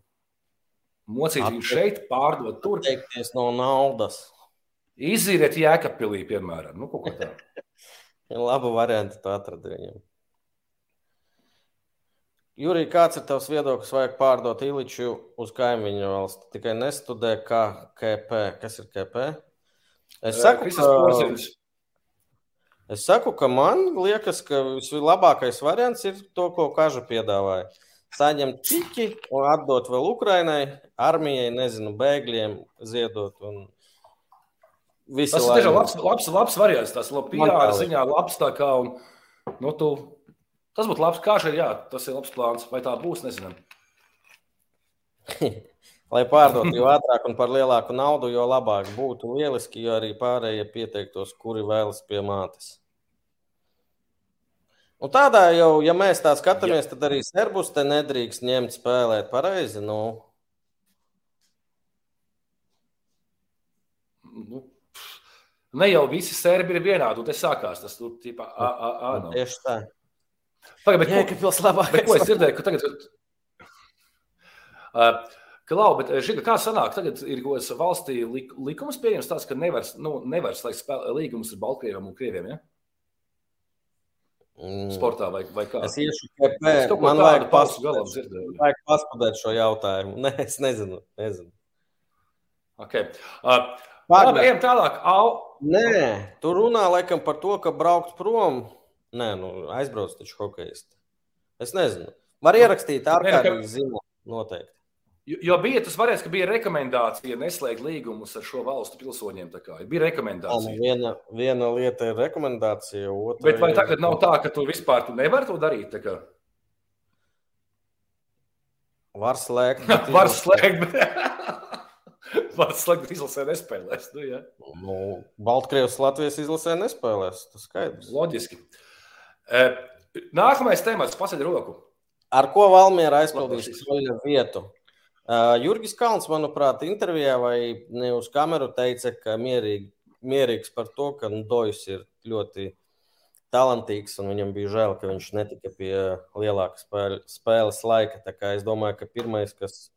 mocīt viņu šeit, pārdot tur. Atteikties no naudas. Izīriet jēkapilī, piemēram. Nu, kaut kā tā. Labu variantu tu atradi viņam. Jurija, kāds ir tavs viedoklis? Vajag pārdot Iliču uz kaimiņu valsti. Tikai nestudē, kā KP. Kas ir KP? Es saku, ka, es saku, ka man liekas, ka vislabākais variants ir to, ko Kaža piedāvāja. Saņemt čiķi un atdot vēl Ukrainai, armijai, nezinu, bēgļiem, ziedot. Un Visi tas ir tiešām labs, labs, labs variants. Tas ir PR ziņā labs. Kā, un, nu, tu, tas būtu labs. Kā šeit, jā, tas ir labs plāns. Vai tā būs, nezinām. Lai pārdotu jo ātrāk un par lielāku naudu, jo labāk būtu lieliski, jo arī pārējie pieteiktos, kuri vēlas pie mātes. Un tādā jau, ja mēs tā skatāmies, tad arī serbus te nedrīkst ņemt spēlēt pareizi. Nu. Nu, Ne jau visi serbi ir vienādi, un tas sākās. Tas tur tipā, a, a, a, no. Tieši tā. Pagaid, bet, Jā, ko, pils labākais. ko es dzirdēju, ka tagad. Uh, Klau, bet žiga, kā sanāk, tagad ir kaut kāds valstī lik, likums pieejams tāds, ka nevar, nu, nevar slēgt līgumus ar Baltkrieviem un Krieviem, ja? Mm. Sportā vai, vai kā? Es iešu KP, man vajag paskatīt, vajag paskatīt šo jautājumu. Nē, es nezinu, nezinu. Okay. Uh, Pārāk, ejam tālāk. Au. Nē, tu runā laikam par to, ka braukt prom. Nē, nu, aizbrauc taču hokejisti. Es nezinu. Var ierakstīt ārkārtīgi ziņu noteikti. Jo, bija tas variants, ka bija rekomendācija neslēgt līgumus ar šo valstu pilsoņiem. Bija rekomendācija. Jā, nu, viena, viena lieta ir rekomendācija, otra. Bet vai tagad nav tā, ka tu vispār tu nevari to darīt? Var slēgt. Var slēgt. Bet... Vārds slēgt izlasē nespēlēs. Nu, ja. nu, Baltkrievijas Latvijas izlasē nespēlēs. Tas skaidrs. Loģiski. E, nākamais temats - pasaļ roku. Ar ko Valmiera aizpildīs savu vietu? Uh, Jurgis Kalns, manuprāt, intervijā vai ne uz kameru teica, ka mierīgi, mierīgs par to, ka nu, Dojs ir ļoti talantīgs un viņam bija žēl, ka viņš netika pie lielāka spēle, spēles laika. Tā kā es domāju, ka pirmais, kas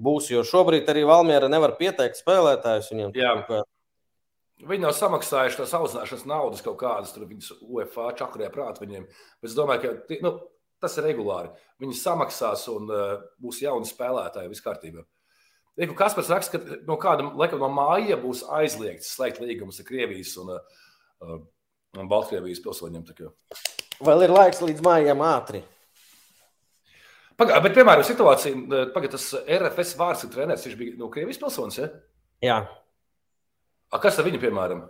būs. Jo šobrīd arī Valmiera nevar pieteikt spēlētājus. Viņam, kā... Viņi nav samaksājuši tās audzināšanas naudas kaut kādas, tur viņas UFA čakurē prāt viņiem. Bet es domāju, ka nu, tas ir regulāri. Viņi samaksās un uh, būs jauni spēlētāji, viss kārtībā. Kas Kaspars raksta, ka no kāda laikam no māja būs aizliegts slēgt līgumus ar Krievijas un, uh, un Baltkrievijas pilsoņiem. Vēl ir laiks līdz mājām ātri. Pagā, bet, piemēram, situācija, pagā, tas RFS vārds ir treneris, viņš bija no Krievijas pilsonis. Ja? Jā. A, kas ar viņu, piemēram?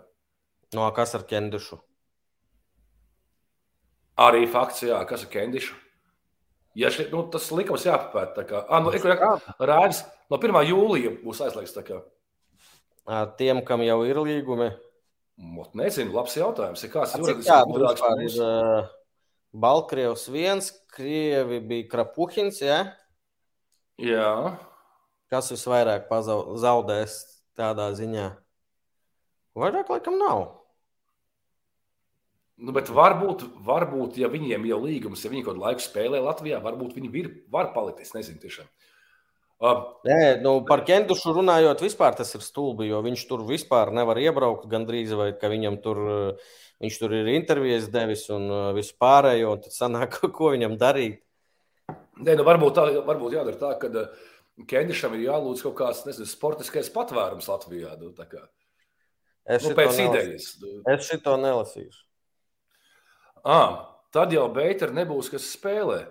No kas ar Kendišu? Arī fakts, jā, kas ar Kendišu. Ja šeit, nu, tas likums jāpapēta. Ah, nu, Rāvis no 1. jūlija būs aizliegts. Tiem, kam jau ir līgumi. Mot, nezinu, labs jautājums. Ir kāds juridisks gudrāks? Ir, Baltkrievs viens, Krievi bija Krapuhins. Ja? Jā. Kas visvairāk zaudēs tādā ziņā? Vairāk laikam nav. Nu, bet varbūt, varbūt, ja viņiem jau līgums, ja viņi kaut kādu laiku spēlē Latvijā, varbūt viņi ir, var palikt. Es nezinu, tiešām. Uh, Nē, nu, par Kendušu runājot, vispār tas ir stulbi, jo viņš tur vispār nevar iebraukt gandrīz, vai ka viņam tur uh, Viņš tur ir intervijas devis un uh, visu pārējo, un tad sanāk, ko viņam darīt. Nē, nu varbūt, tā, varbūt jādara tā, ka uh, Kendišam ir jālūdz kaut kāds nezinu, sportiskais patvērums Latvijā. Nu, es nu, pēc idejas. Es šito nelasīšu. À, tad jau Beitera nebūs, kas spēlē.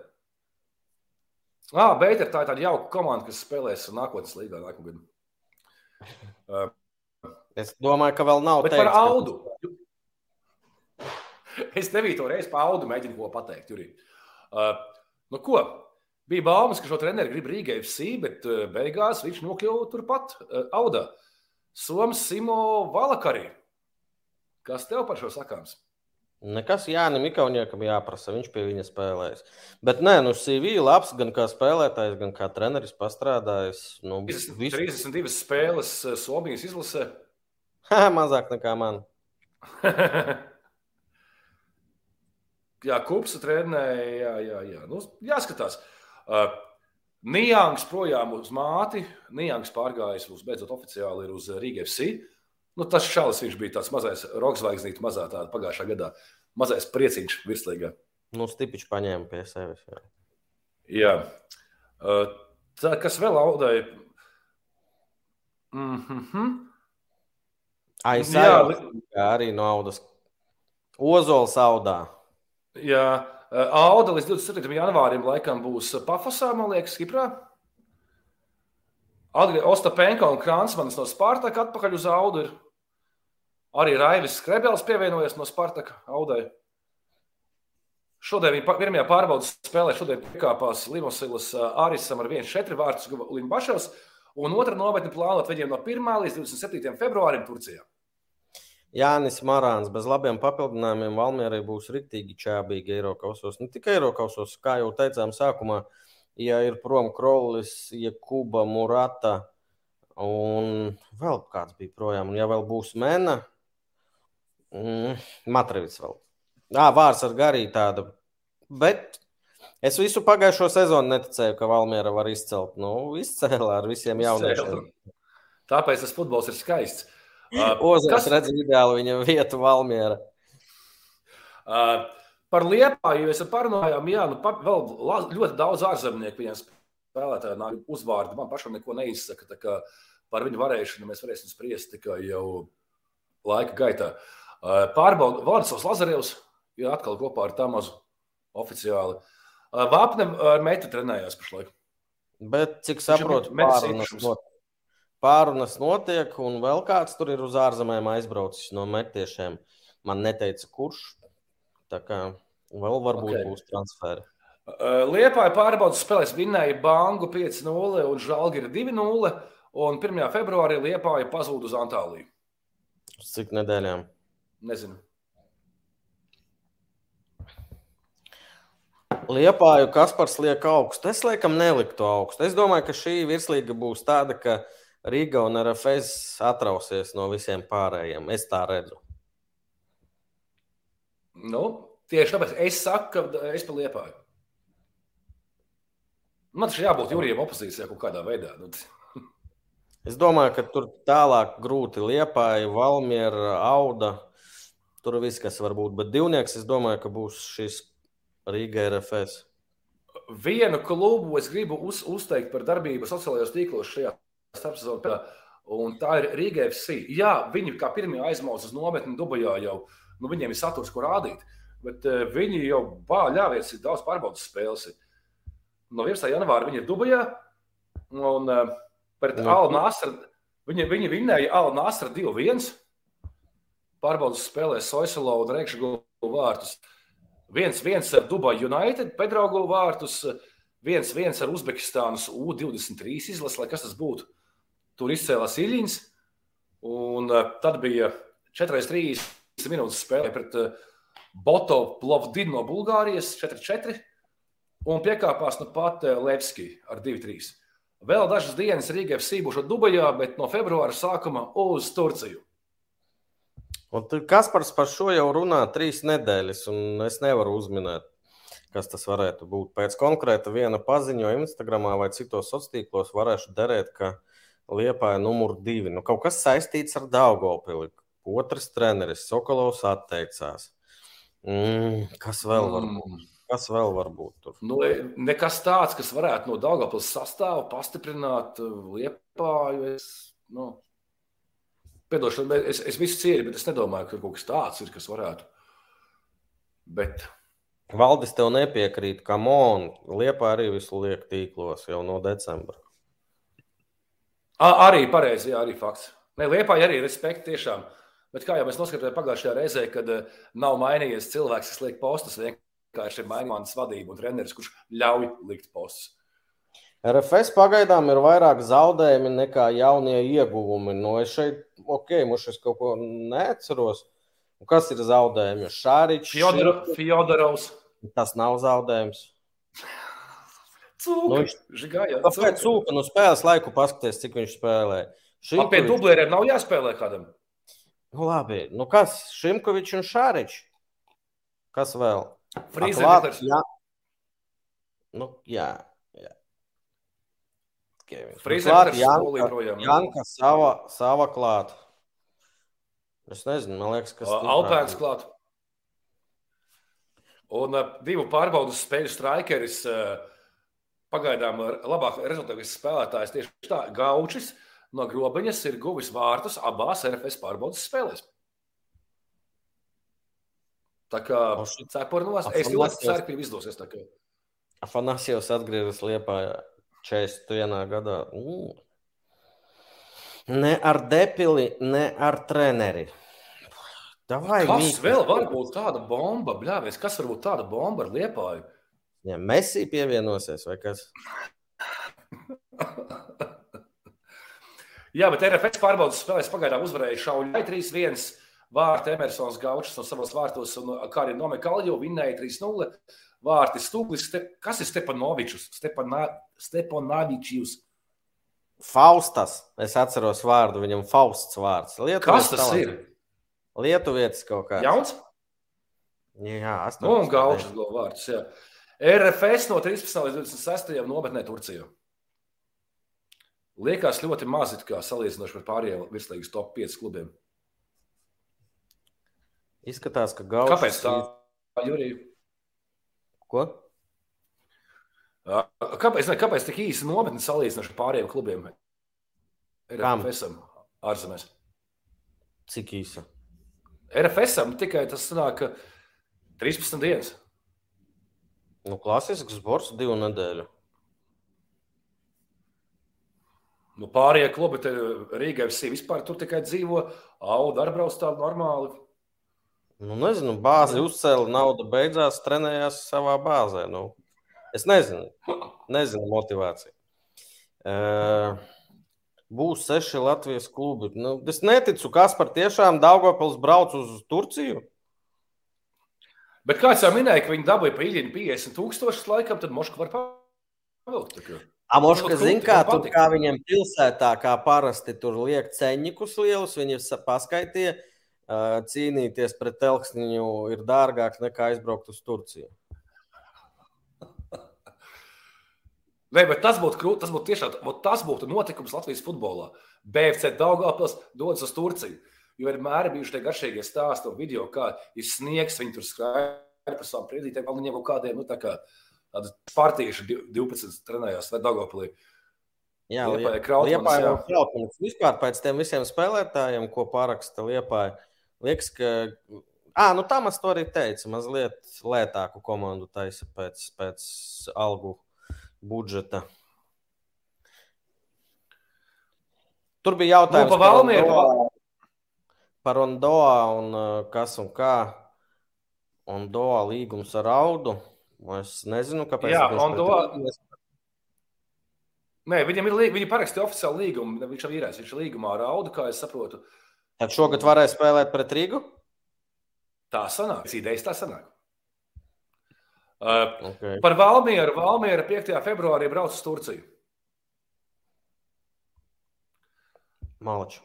Ah, Beitera tā ir tāda jauka komanda, kas spēlēs nākotnes līgā nākamgad. Uh, es domāju, ka vēl nav. Bet teikts, par audu. Ka... es nebiju to reizi paudu, mēģinu ko pateikt. Jurī. Uh, nu, ko? Bija baumas, ka šo treneru grib Rīgai FC, bet uh, beigās viņš nokļuva turpat uh, Audā. Soms Simo Valakarī. Kas tev par šo sakāms? Nekas Jānis Mikauniekam jāprasa, viņš pie viņa spēlēs. Bet nē, nu CV labs gan kā spēlētājs, gan kā treneris pastrādājis. Nu, 30, visu... 32 spēles eh, Somijas izlasē. Ha, mazāk nekā man. jā, Kupsa trenēja, jā, jā, jā. Nu, jāskatās. Uh, Nijāns projām uz māti, Nijāns pārgājis uz beidzot oficiāli ir uz Rīgas FC. Nu, tas šāds viņš bija tāds mazais rokzvaigznīte, mazā tāda pagājušā gadā. Mazais prieciņš virslīgā. Nu, stipiņš paņēma pie sevis. Jā. jā. Uh, tā, kas vēl audēja? Mm -hmm. Aizsākt arī no audas. Ozols audā. Jā, Auda līdz 27. janvārim laikam būs Pafosā, man liekas, Kiprā. Ostapenko un Krānsmanis no Spārtaka atpakaļ uz Audu. Ir. Arī Raivis Skrebels pievienojies no Spārtaka Audai. Šodien viņa pirmajā pārbaudas spēlē piekāpās Limosilas Ārisam ar 1-4 vārtus Limbašos, un otra nometne plānot viņiem no 1. līdz 27. februārim Turcijā. Jānis Marāns bez labiem papildinājumiem Valmierai būs rīktīgi čābīgi Eiropausos. Ne tikai Eiropausos, kā jau teicām sākumā, ja ir prom Krolis, Jekuba, Murata un vēl kāds bija projām. Un ja vēl būs Mena, mm, Matrivits vēl. Jā, vārds ar garīgu tādu. Bet es visu pagājušo sezonu neticēju, ka Valmiera var izcelt. Nu, izcēlā ar visiem jauniešiem. Tāpēc tas futbols ir skaists. Uh, Ozers kas... redz ideāli viņa vietu Valmiera. Uh, Par Liepāju mēs parunājām, jā, nu, pa, vēl ļoti daudz ārzemnieku viņiem spēlētāju nāk uzvārdi. Man pašam neko neizsaka. Par viņu varēšanu mēs varēsim spriest tikai jau laika gaitā. Pārbaudu Vladislavs Lazarevs ir atkal kopā ar Tamazu oficiāli. Vāpne ar meitu trenējās pašlaik. Bet, cik saprotu, pārunas, not, pārunas notiek, un vēl kāds tur ir uz ārzemēm aizbraucis no metiešiem. Man neteica, kurš, Tā kā vēl varbūt okay. būs transferi. Liepāja pārbaudas spēlēs vinnēja Bangu 5-0 un Žalgira 2-0. Un 1. februārī Liepāja pazuda uz Antāliju. Cik nedēļām? Nezinu. Liepāju Kaspars liek augstu. Es laikam neliktu augstu. Es domāju, ka šī virslīga būs tāda, ka Riga un RFS atrausies no visiem pārējiem. Es tā redzu. Nu, tieši tāpēc es saku, ka es paliepāju. Man taču jābūt jūrijam opozīcijā kaut kādā veidā. Nu. Es domāju, ka tur tālāk grūti liepāja, Valmiera, Auda. Tur viss, kas var būt. Bet divnieks, es domāju, ka būs šis Rīga RFS. Vienu klubu es gribu uz, uzteikt par darbību sociālajos tīklos šajā starpsezonā. Un tā ir Rīga FC. Jā, viņi kā pirmie aizmauca uz nometni Dubajā jau nu, viņiem ir saturs, ko rādīt. Bet uh, viņi jau bāļāvies, ir daudz pārbaudas spēles. No 11. janvāra viņi ir Dubajā. Un uh, pret no. Nu. Alnu Asru viņi, viņi vinnēja Alnu Asru 2-1. Pārbaudas spēlē Soisalo un Rekšu vārtus. 1-1 ar Dubaju United, Pedraugu vārtus. 1-1 ar Uzbekistānas U23 izlasi, lai kas tas būtu. Tur izcēlās Iļņins. Un uh, tad bija 4-3 minūtes spēlē pret uh, Boto Plovdinu no Bulgārijas 4-4 un piekāpās nu pat uh, Levski ar 2-3. Vēl dažas dienas Rīgā FC būšu Dubajā, bet no februāra sākuma uz Turciju. Kaspars par šo jau runā trīs nedēļas, un es nevaru uzminēt, kas tas varētu būt. Pēc konkrēta viena paziņojuma Instagram vai citos sociālos tīklos varēšu derēt, ka Liepa ir numur divi. Nu, kaut kas saistīts ar Daugopili. Otrs treneris Sokolovs atteicās. Mm, kas vēl var būt? Mm. Kas vēl var būt tur? Nu, nekas tāds, kas varētu no Dāngāpils sastāvu pastiprināt Liepāju. Es, nu, piedošanu, es, es visu cieņu, bet es nedomāju, ka kaut kas tāds ir, kas varētu. Bet... Valdis tev nepiekrīt, ka Mon Liepā arī visu liek tīklos jau no decembra. A, arī pareizi, jā, arī fakts. Nē, Liepā arī respekti tiešām. Bet kā jau mēs noskatījāmies pagājušajā reizē, kad uh, nav mainījies cilvēks, kas liek postus, vienkārši ir mainījies vadība un treneris, kurš ļauj likt postus. RFS pagaidām ir vairāk zaudējumi nekā jaunie ieguvumi. Nu, es šeit, ok, mums šis kaut ko neatceros. Kas ir zaudējumi? Šāriņš. Fjodorovs. Tas nav zaudējums. Cūka. Nu, viņš žigāja. Kāpēc cūka? Nu, spēles laiku paskaties, cik viņš spēlē. Šimkovič... Pie dublēriem nav jāspēlē kādam. Nu, labi. Nu, kas? Šimkovičs un Šāriņš. Kas vēl? Frīzers. Jā. Nu, jā. Frīzers Janka, Janka sava, sava klāt. Es nezinu, man liekas, kas ir. Alpēns klāt. Un uh, divu pārbaudas spēļu strikeris uh, pagaidām labāk rezultātīvs spēlētājs tieši tā Gaučis no grobiņas ir guvis vārtus abās RFS pārbaudas spēlēs. Tā kā cepurnos, es ļoti ceru, ka izdosies. Afanasijos atgriežas Liepā 41. gadā. Mm. Ne ar depili, ne ar treneri. Davai, kas mīkli. vēl var būt tāda bomba? Bļāvies, kas var būt tāda bomba ar liepāju? Ja Messi pievienosies vai kas? Jā, bet RFS pārbaudas spēlēs pagaidām uzvarēja Šauļai 3-1. Vārta Emersons Gaučs no savas vārtos, un kā arī Nome Kaljo vinnēja 3-0 vārti stūklis. Ste, kas ir Stepanovičs? Stepana, Stepanovičs. Faustas. Es atceros vārdu, viņam Fausts vārds. Lietuvietis kas tas talents. ir? Lietuvietis kaut kāds. Jauns? Jā, astoņas. Nu, un Gaučs go vārds, jā. RFS no 13. līdz 26. nometnē Turcijā. Liekas ļoti mazi, kā salīdzinoši par pārējiem virslīgas top 5 klubiem. Izskatās, ka Gaučs. Kāpēc tā, Jurija? Ko? Kāpēc, ne, kāpēc tik īsi nometni salīdzinoši ar pārējiem klubiem? RFSam ārzemēs. Cik īsa? RFSam tikai tas sanāk 13 dienas. Nu, klasisks borts divu nedēļu. Nu, pārējie klubi, Rīgā vispār tur tikai dzīvo, auga ar brauc tādu normāli. Nu, nezinu, bāzi uzcēla, nauda beidzās, trenējās savā bāzē. Nu, es nezinu, nezinu motivāciju. Uh, būs seši Latvijas klubi. Nu, es neticu, kas par tiešām Daugopils brauc uz Turciju. Bet kāds jau minēja, ka viņi dabūja pa īņķi 50 tūkstošus laikam, tad Moška var pavilkt. Amoška zina, kā, tur, kā viņiem pilsētā, kā parasti tur liek ceņikus lielus, viņi paskaitīja cīnīties pret telksniņu ir dārgāk nekā aizbraukt uz Turciju. Nē, bet tas būtu krūti. Tas būtu tiešām tas būtu notikums Latvijas futbolā. BFC Daugavpils dodas uz Turciju. Jo vienmēr ir bijuši tie garšīgie stāsti un video, kā ir sniegs, viņi tur skraida pa savām priedītēm, vēl viņiem kaut kādiem, nu, tā kā tādi partieši 12 trenējās vai Daugavpilī. Jā, Liepāja jau Krautmanis. Vispār pēc tiem visiem spēlētājiem, ko paraksta Liepāja, Liekas, ka. À, nu, Tamas to arī teica. Mazliet lētāku komandu taisa pēc, pēc algu budžeta. Tur bija jautājums nu, par Valmieru. Par Ondoa un kas un kā. Ondoa līgums ar Audu. Es nezinu, kāpēc. Jā, Ondoa. Nē, viņam ir līgums, viņi parakstīja oficiālu līgumu. Viņš ir īrēs, viņš ir līgumā ar Audu, kā es saprotu. Uh, Tad šogad varēs spēlēt pret Rīgu? Tā sanāk, idejas tā sanāk. Uh, okay. Par Valmieru. Valmiera 5. februārī brauc uz Turciju. Malaču.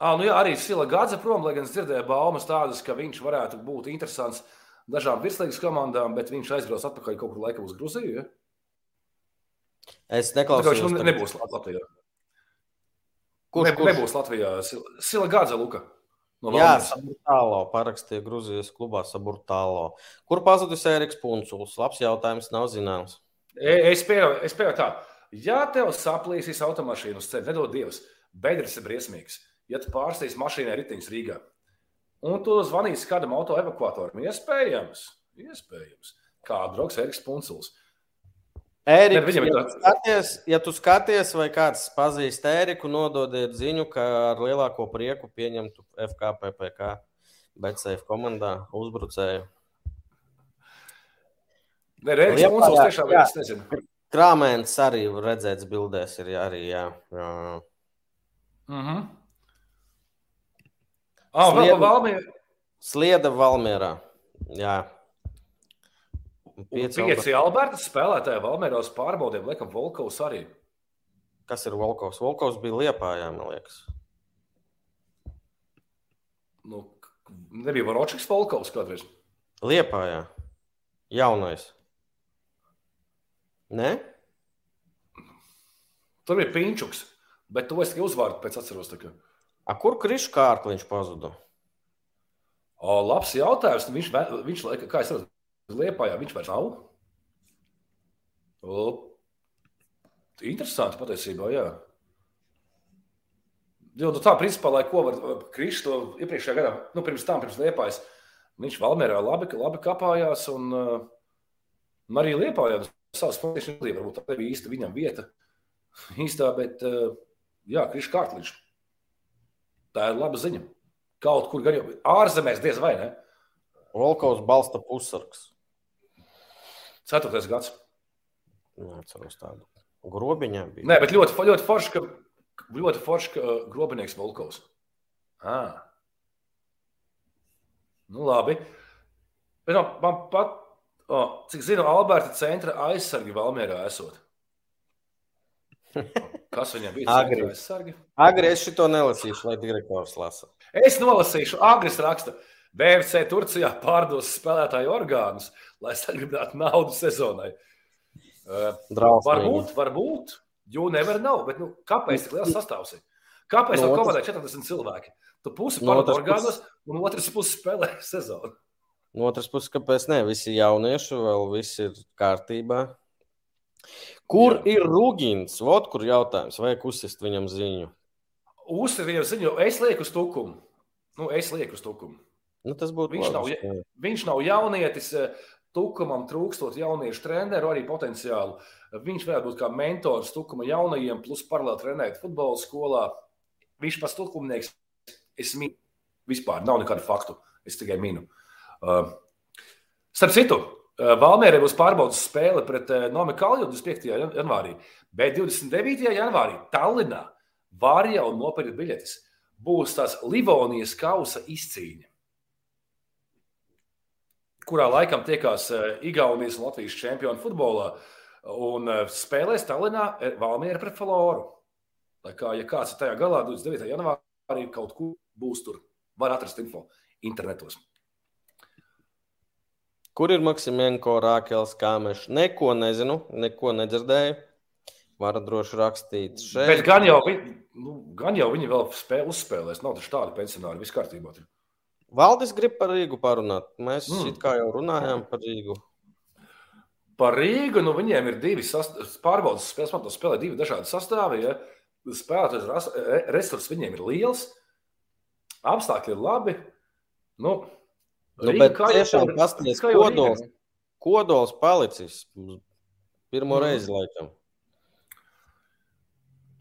À, nu jā, arī Sila Gadze prom, lai gan es dzirdēju baumas tādas, ka viņš varētu būt interesants dažām virslīgas komandām, bet viņš aizbrauc atpakaļ kaut kur laikam uz Gruziju. Ja? Es neklausos. Viņš nebūs Latvijā. Kurš, ne, kurš? nebūs Latvijā? Sila Gādze, Luka. No Jā, Saburtālo parakstīja Grūzijas klubā Saburtālo. Kur pazudis Eriks Punčuls? Labs jautājums, nav zināms. E, es pieņemu, es pieņemu tā. Ja tev saplīsīs automašīnu uz ceļa, nedod Dievs, bedres ir briesmīgs. Ja tu pārstīs mašīnai riteņus Rīgā, un tu zvanīsi kādam auto evakuatoram, iespējams, iespējams. Kā draugs Eriks Punčuls. Ēriks, ja, tu skaties, ja tu skaties, vai kāds pazīst Ēriku, nododiet ziņu, ka ar lielāko prieku pieņemtu FKPPK Betsafe komandā uzbrucēju. Nē, Ēriks Munsovs tiešām jā. es nezinu. Krāmēns arī redzēts bildēs, ir arī. Jā, jā. Mm -hmm. Oh, Slieda, Valmiera. Slieda Valmierā. Jā. Pieci, pieci Alberta spēlētāji Valmieros pārbaudīja, laikam, Volkovs arī. Kas ir Volkovs? Volkovs bija Liepājā, man liekas. Nu, nebija Varočiks Volkovs kādreiz. Liepājā. Jaunais. Nē? Tur bija Pinčuks, bet to es tikai uzvārdu pēc atceros. Kā. A, kur Krišs kārkliņš pazuda? O, labs jautājums. Viņš, viņš kā es redzu, liepājā viņš vairs nav. O, interesanti patiesībā, jā. Jo, nu tā, principā, lai ko var Krišs to iepriekšējā gadā, nu, pirms tam, pirms liepājas, viņš Valmērā labi, labi kapājās un uh, arī liepājā savas funkcijas, varbūt tā bija īsta viņam vieta īstā, bet uh, jā, Krišs kārkliņš. Tā ir laba ziņa. Kaut kur gan jau ārzemēs diez vai ne. Volkovs balsta pusargs. Ceturtais gads. Neatceros tādu. Grobiņā bija. Nē, bet ļoti, ļoti forši, ka, ļoti forši, ka grobinieks Volkovs. Ah. Nu, labi. Bet no, man pat, oh, cik zinu, Alberta centra aizsargi Valmierā esot. Kas viņam bija? Agri. Agri es šito nelasīšu, lai direktors lasa. Es nolasīšu, Agris raksta. BFC Turcijā pārdos spēlētāju orgānus, lai saglabātu naudu sezonai. Uh, varbūt, varbūt, jo nevar nav, bet nu, kāpēc tik liels sastāvs ir? Kāpēc no, komandai 40 cilvēki? Tu pusi pārdod no orgānus, un otrs pusi spēlē sezonu. No otras puses, kāpēc ne? Visi jaunieši vēl viss ir kārtībā. Kur Jā. ir Rūgins? Vot kur jautājums, vai uzsist viņam ziņu? Uzsver viņam ziņu, es lieku uz tukumu. Nu, es lieku uz tukumu. Nu, tas būtu viņš, labs, nav, viņš nav jaunietis. Tukumam trūkstot jauniešu treneru, arī potenciālu. Viņš varētu būt kā mentors Tukuma jaunajiem, plus paralēli trenēt futbola skolā. Viņš pats tukumnieks. Es minu, vispār nav nekādu faktu. Es tikai minu. Uh, starp citu, uh, Valmērē būs pārbaudas spēle pret Nomi Kalju 25. janvārī, bet 29. janvārī Tallinā var jau nopirkt biļetes. Būs tās Livonijas kausa izcīņa, kurā laikam tiekās eh, Igaunijas un Latvijas čempioni futbolā. Un eh, spēlēs Tallinā eh, Valmiera pret Floru. Tā kā, ja kāds ir tajā galā, 29. janvārī kaut kur būs tur, var atrast info internetos. Kur ir Maksimenko, Rākels, Kāmešs? Neko nezinu, neko nedzirdēju. Varat droši rakstīt šeit. Bet gan jau, viņi, nu, gan jau viņi vēl spēlē, uzspēlēs. Nav taču tādi pensionāri, viss kārtībā. Tur. Valdis grib par Rīgu parunāt. Mēs mm. kā jau runājām par Rīgu. Par Rīgu nu, viņiem ir divi pārbaudas spēles. Man to spēlē divi dažādi sastāvi. Ja? Spēlētājs resurss viņiem ir liels, apstākļi ir labi. Nu, nu, Rīga, bet tiešām paskatieties, kodols, kodols palicis pirmo mm. reizi laikam.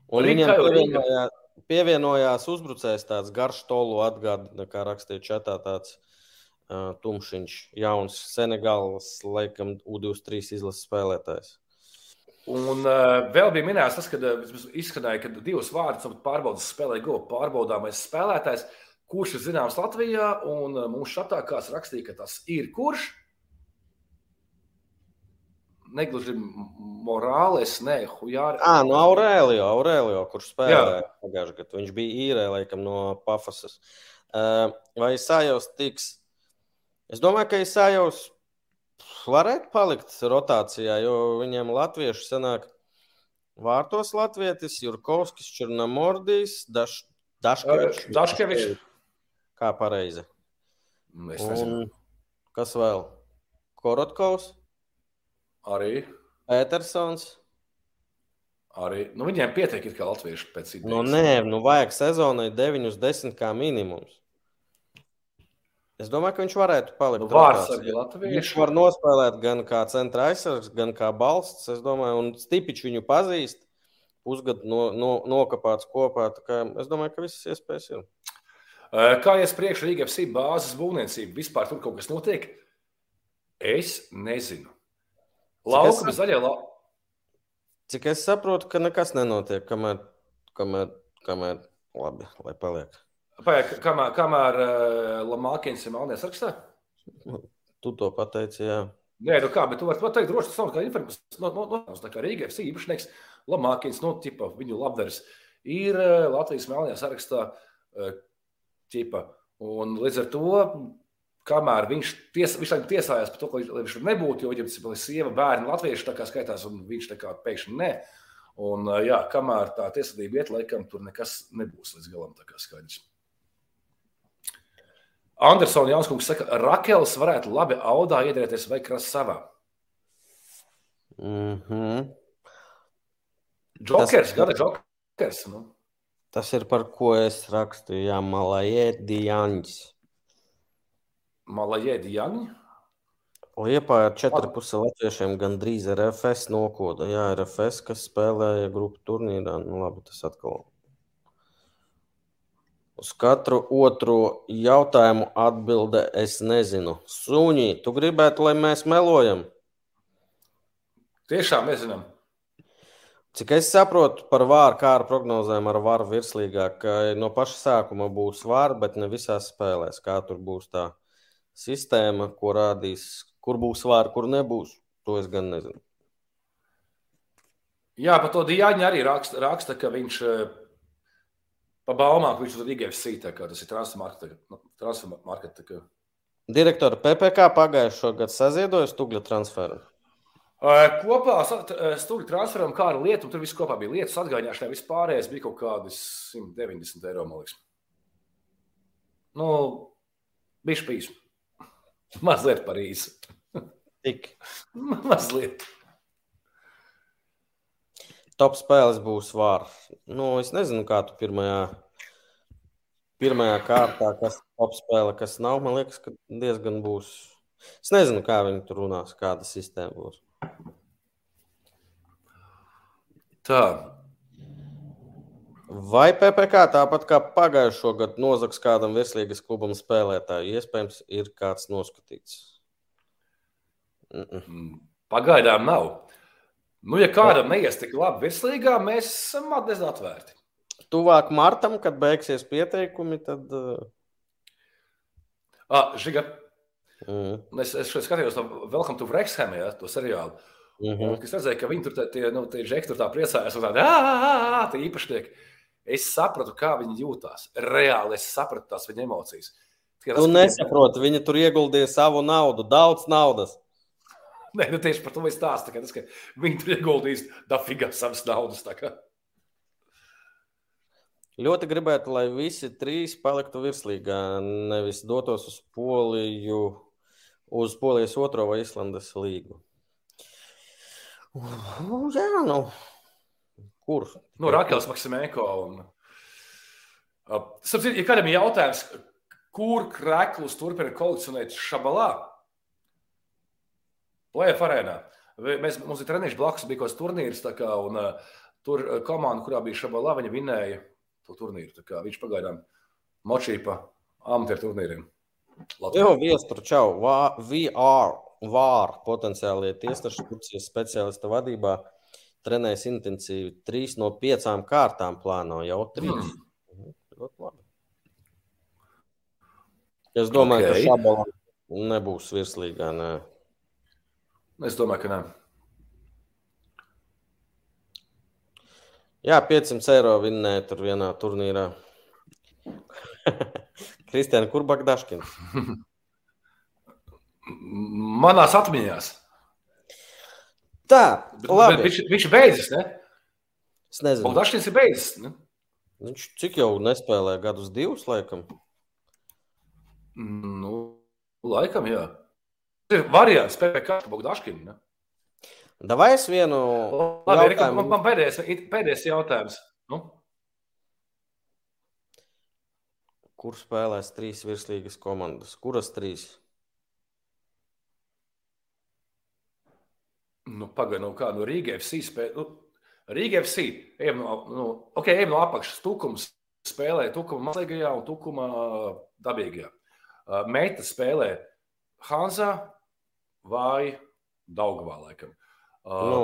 Un viņam pievienojā, pievienojās uzbrucējs tāds garš tolu atgādina, kā rakstīja čatā tāds uh, tumšiņš, jauns Senegāls, laikam U23 izlases spēlētājs. Un uh, vēl bija minēts tas, ka uh, izskanēja, ka divus vārdus pārbaudas spēlē go pārbaudāmais spēlētājs, kurš ir zināms Latvijā, un uh, mums šatā kāds rakstīja, ka tas ir kurš negluži morāles, ne Hujāra. Ah, no Aurēlio, Aurēlio kurš spēlēja pagājušajā gadā. Viņš bija īrē, laikam, no Pafasas. Vai Sājos tiks? Es domāju, ka Sājos varētu palikt rotācijā, jo viņiem latvieši sanāk vārtos latvietis, Jurkovskis, Černamordijs, Daš, Daškevičs. Daškevičs. Kā pareizi. Un kas vēl? Korotkovs. Arī. Petersons. Arī. Nu, viņiem pietiek, ka latvieši pēc idejas. Nu, nē, nu vajag sezonai 9, 10 kā minimums. Es domāju, ka viņš varētu palikt. Nu, latvieši. Viņš var nospēlēt gan kā centra aizsargs, gan kā balsts. Es domāju, un Stipičs viņu pazīst. Pusgadu no, no, nokāpts kopā. Es domāju, ka visas iespējas ir. Kā ies priekšā Rīgas bāzes būvniecība? Vispār tur kaut kas notiek? Es nezinu. Laukuma zaļie, la... Cik es saprotu, ka nekas nenotiek, kamēr, kamēr, kamēr labi, lai paliek. Pēc, kamēr kamēr uh, Lamākins ir Melnijas rakstā? Tu to pateici, jā. Nē, nu kā, bet tu vari pateikt, droši nav kā informācijas no, no, no, tā kā Rīgā FC īpašnieks Lamākins, nu, tipa, viņu labdaris ir uh, Latvijas Melnijas sarakstā, uh, tipa, un līdz ar to, kamēr viņš, ties, viņš tiesājās par to, ka viņš tur nebūtu, jo viņam ir sieva, bērni, latvieši tā kā skaitās, un viņš tā kā pēkšņi ne. Un, jā, kamēr tā tiesvedība iet, laikam, tur nekas nebūs līdz galam tā kā skaidrs. Andersons Janskungs saka, Rakels varētu labi audā iedrēties vai krasavā. Mm -hmm. Džokers, tas, gada džokers. Nu. Tas ir par ko es rakstu, jā, Malajēdi Jaņģis. Malajēdi Jaņģi? Liepā ar 4,5 latviešiem gandrīz RFS nokoda. Jā, RFS, kas spēlēja grupu turnīrā. Nu, labi, tas atkal Uz katru otro jautājumu atbilde es nezinu. Suņi, tu gribētu, lai mēs melojam? Tiešām nezinām. Cik es saprotu par vāru, kā ar prognozēm ar varu virslīgā, ka no paša sākuma būs vāra, bet ne visās spēlēs. Kā tur būs tā sistēma, ko rādīs, kur būs vāra, kur nebūs, to es gan nezinu. Jā, par to Dāņu arī raksta, raksta, ka viņš Pa baumām, ka viņš ir IGFC, tas ir transfermarketa. Nu, Direktora PPK pagājušo gadu saziedoja stūgļa transferu. Kopā stūra transferam, kā ar lietu, tur viss kopā bija lietas atgādināšanai, viss pārējais bija kaut kādi 190 eiro, man liekas. Nu, bija špīs. Mazliet par īsu. Tik. Mazliet. top spēles būs vārds. Nu, es nezinu, kā tu pirmajā, pirmajā kārtā, kas ir top spēle, kas nav. Man liekas, ka diezgan būs. Es nezinu, kā viņi tur runās, kāda sistēma būs. Tā. Vai PPC tāpat kā pagājušo gadu nozags kādam virslīgas klubam spēlētāju? Iespējams, ir kāds noskatīts. Mm -mm. Pagaidām nav. Nu, ja kādam neies tik labi virslīgā, mēs esam mazliet atvērti. Tuvāk martam, kad beigsies pieteikumi, tad. Uh... Ah, Žiga. Mm. Es, es skatījos to Welcome to Wrexham, ja, to seriālu. Mm -hmm. Un, es redzēju, ka viņi tur tie, nu, tie žekti tur tā priecājās un tādi - tie īpašnieki. Es sapratu, kā viņi jūtās. Reāli es sapratu tās viņa emocijas. Tu nesaproti, viņi tur ieguldīja savu naudu, daudz naudas. Nē, nu tieši par to es stāstu. Tas, ka viņi tur ieguldīs dafigā savas naudas. Ļoti gribētu, lai visi trīs paliktu virslīgā, nevis dotos uz Poliju, uz Polijas otro vai Islandes līgu. Jā, nu, kur? Nu, Rakels Maksimēko. Un... Sapratu, ja kādam ir jautājums, kur krēklus turpina kolekcionēt šabalā, Plēfa arēnā. Mēs, mums ir treniņš blakus, bija kaut kāds turnīrs, kā, un uh, tur komanda, kurā bija Šabalā, viņa vinēja to turnīru. Viņš pagaidām močīja pa amatieru turnīriem. Jā, viestur, čau, VR, VAR potenciālie tiesneši, Turcijas speciālista vadībā trenējas intensīvi. Trīs no piecām kārtām plāno jau trīs. Mm. Ļoti labi. Es domāju, okay. ka Šabalā nebūs virslīgā. Ne. Es domāju, ka nē. Jā, 500 eiro vinnēja tur vienā turnīrā. Kristiāna, kur Bagdaškins? Manās atmiņās. Tā, labi. Viņš, viņš ir beidzis, ne? Es nezinu. Bagdaškins ir beidzis, ne? Viņš cik jau nespēlē gadus divus, laikam? Nu, laikam, jā ir variants PPC Bogdaškina. Davai es vienu. Labi, jautājumu. man, man pēdējais, pēdējais jautājums. Nu? Kur spēlēs trīs virslīgas komandas? Kuras trīs? Nu, Pagaidā, nu, kā no Rīgas FC spēlē. Nu, Rīga FC, ejam no, nu, okay, ejam no apakšas. Tukums spēlē Tukuma mazliegajā un Tukuma dabīgajā. Meita spēlē Hanzā, vai Daugavā, laikam. Nu.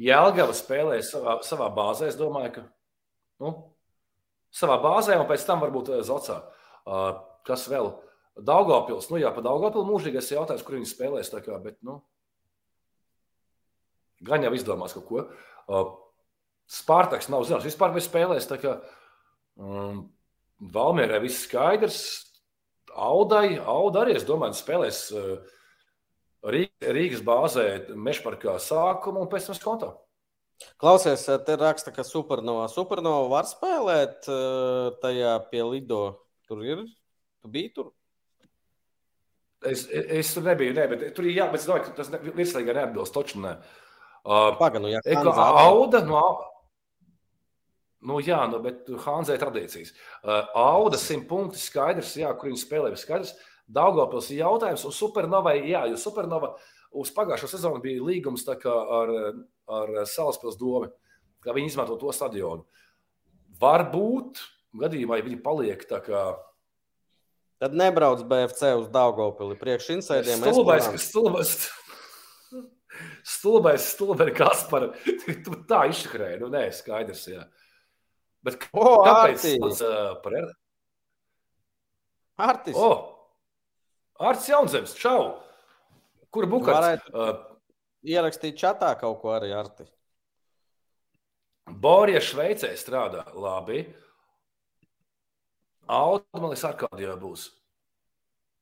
Jēlgava spēlēja savā, savā bāzē, es domāju, ka nu, savā bāzē un pēc tam varbūt Zocā. Uh, kas vēl? Daugopils, nu jā, pa Daugopilu mūžīgais jautājums, kur viņi spēlēs, tā kā, bet, nu, gan jau izdomās kaut ko. Uh, Spārtaks nav zināms, vispār vai spēlēs, tā kā um, Valmierē viss skaidrs, Audai, Auda arī, es domāju, spēlēs uh, Rīgas bāzē, Mešparkā sākumu un pēc tam skontā. Klausies, te raksta, ka Supernova, Supernova var spēlēt tajā pie Lido. Tur ir, tu biji tur? Es, es tur nebiju, ne, bet tur ir jābūt, ka tas virslīgā neatbilst točnē. Uh, Paganu, ja Eko, Auda, no, Nu, jā, nu, bet Hanzē tradīcijas. Uh, Auda simt punkti skaidrs, jā, kur viņi spēlē, skaidrs. Daugopils ir jautājums, un Supernovai, jā, jo Supernova uz pagājušo sezonu bija līgums ar, ar Salaspils domu, ka viņi izmanto to stadionu. Varbūt gadījumā, ja viņi paliek tā kā. Tad nebrauc BFC uz Daugopili priekš insēdiem. Stulbais, stulbais, stulbais, stulbais, kas par tā izšakrēja. Nu, nē, skaidrs, jā. Bet oh, kāpēc tas uh, par er... Artis? Oh, Artis Jaunzems, čau! Kur bukars? Varētu uh, ierakstīt čatā kaut ko arī Arti. Borija Šveicē strādā labi. Auda, man liekas, Arkādijā būs.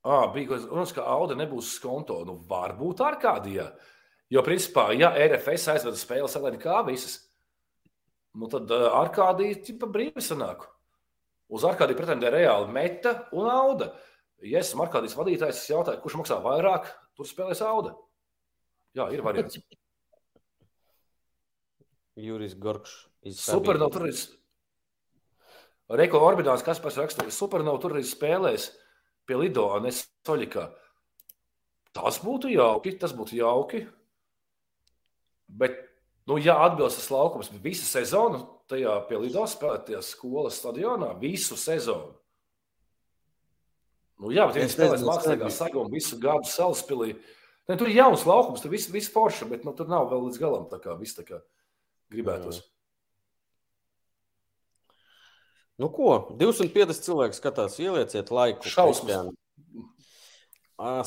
Ah, bija runas, ka Auda nebūs skonto. Nu, varbūt Arkādijā. Jo, principā, ja RFS aizveda spēles LNK visas, nu tad uh, Arkādija tipa brīvi sanāk. Uz Arkādiju pretendē reāli meta un auda. Ja esmu Arkādijas vadītājs, es jautāju, kurš maksā vairāk, tur spēlēs auda. Jā, ir variants. Juris Gorkšs. Supernovs tur ir. Reiko Orbidāns, kas pēc rakstura, Supernovs tur ir spēlējis pie Lido, nevis Soļikā. Tas būtu jauki, tas būtu jauki. Bet Nu, ja atbilst tas laukums, bet visu sezonu tajā pie Lido spēlēties skolas stadionā, visu sezonu. Nu, jā, bet viņi spēlēs mākslīgā sagā un visu gadu salaspilī. Ne, tur ir jauns laukums, tur viss vis forši, bet nu, tur nav vēl līdz galam tā kā viss tā kā gribētos. Mm. Nu, ko? 250 cilvēku skatās, ielieciet laiku. Šausmas.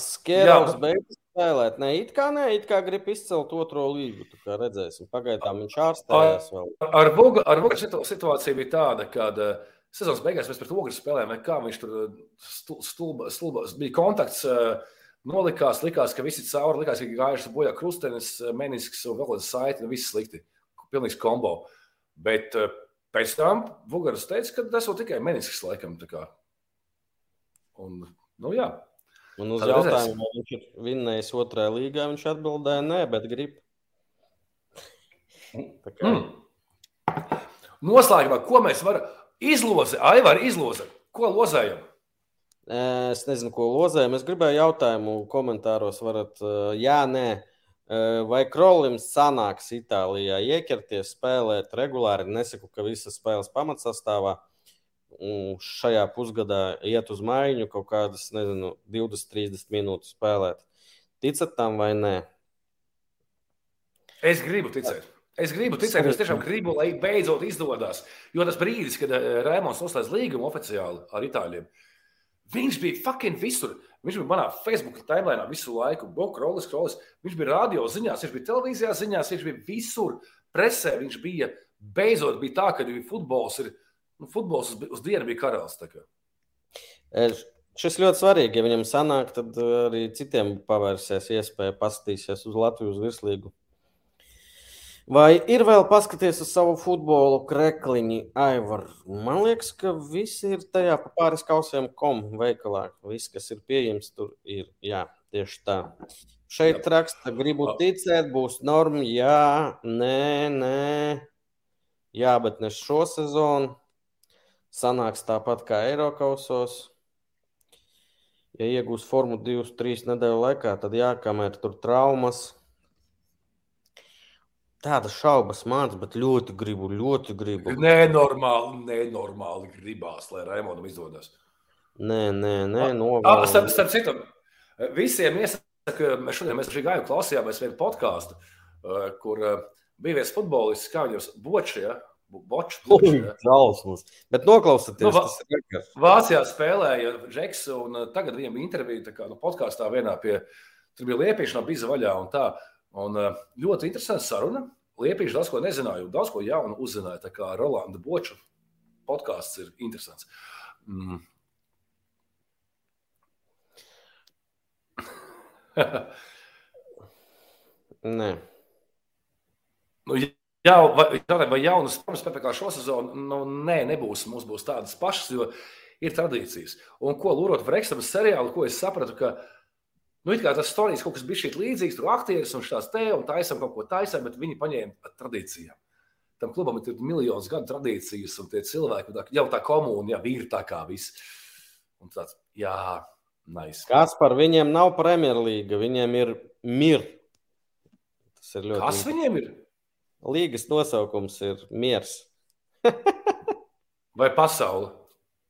Skēraus beigas spēlēt. Ne, it kā nē, it kā grib izcelt otro līgu. Redzēsim, pagaidām viņš ārstējās vēl. Ar Vuga, ar Vuga situācija bija tāda, ka uh, sezonas beigās mēs pret Vugu spēlējām, kā viņš tur stulba, stulba, bija kontakts. Uh, Nolikās, likās, ka visi cauri, likās, ka gājuši bojā krustenis, menisks un vēl kāda saite, un viss slikti. Pilnīgs kombo. Bet pēc tam Vugaras teica, ka tas jau tikai menisks laikam. Un, nu jā, Un uz Tad jautājumu, vai viņš ir vinnējis otrajā līgā, viņš atbildēja, nē, bet grib. Mm. Noslēgumā, ko mēs varam izlozēt? Aivar, izlozēt, ko lozējam? Es nezinu, ko lozējam. Es gribēju jautājumu komentāros, varat, jā, nē. Vai Krolim sanāks Itālijā ieķerties, spēlēt regulāri? Nesaku, ka visas spēles pamatsastāvā šajā pusgadā iet uz maiņu kaut kādas, nezinu, 20, 30 minūtes spēlēt. Ticat tam vai nē? Es gribu ticēt. Es gribu ticēt, es tiešām gribu, lai beidzot izdodas. Jo tas brīdis, kad eh, Rēmons noslēdz līgumu oficiāli ar itāļiem, viņš bija fucking visur. Viņš bija manā Facebook timelīnā visu laiku. Bokrolis, Krolis. Viņš bija radio ziņās, viņš bija televīzijā ziņās, viņš bija visur. Presē viņš bija. Beidzot bija tā, ka futbols ir nu, futbols uz, uz dienu bija karalis. Šis ļoti svarīgi. Ja viņam sanāk, tad arī citiem pavērsies iespēja paskatīties uz Latvijas virslīgu. Vai ir vēl paskatīties uz savu futbolu krekliņu, Aivar? Man liekas, ka viss ir tajā pāris kausiem kom veikalā. Viss, kas ir pieejams, tur ir. Jā, tieši tā. Šeit Jā. raksta, gribu ticēt, būs norma. Jā, nē, nē. Jā, bet ne šo sezonu sanāks tāpat kā Eiropausos. Ja iegūs formu 2-3 nedēļu laikā, tad jākamēr tur traumas. Tāda šaubas mācās, bet ļoti gribu, ļoti gribu. Nenormāli, nenormāli gribās, lai Raimondam izdodas. Nē, nē, nē novēlu. Starp, starp citu, visiem iesaka, mēs šodien mēs šī gājām klausījāmies vienu podkāstu, kur bijusies futbolists, kā viņus boči. Ja? Bočs, Trausls. Bet noklausieties, nu, tas ir vienkārši. Vācijā spēlēja Džeks, un uh, tagad viņam bija intervija kā, nu, podkāstā vienā pie, tur bija liepīšana biza vaļā un tā. Un uh, ļoti interesanta saruna. Liepīši daudz ko nezināju, daudz ko jaunu uzzināju. Tā kā Rolanda Boča podkāsts ir interesants. Mm. Nē. Nu, jā, vai, vai jaunas formas PPC šo sezonu? Nu, nē, nebūs. Mums būs tādas pašas, jo ir tradīcijas. Un ko lūrot ekstrēmu seriālu, ko es sapratu, ka nu, tas stāstījis kaut kas bija šī līdzīgs, tur aktieris un šās te un taisam kaut ko taisam, bet viņi paņēma tradīcijām. Tam klubam ir miljonus gadu tradīcijas, un tie cilvēki jau tā komūna, jau ir tā kā viss. Un tāds, jā, Nice. Kas par viņiem nav Premjerlīga? Viņiem ir mir. Tas ir ļoti. Kas viņiem ir? Līgas nosaukums ir miers. vai pasaule?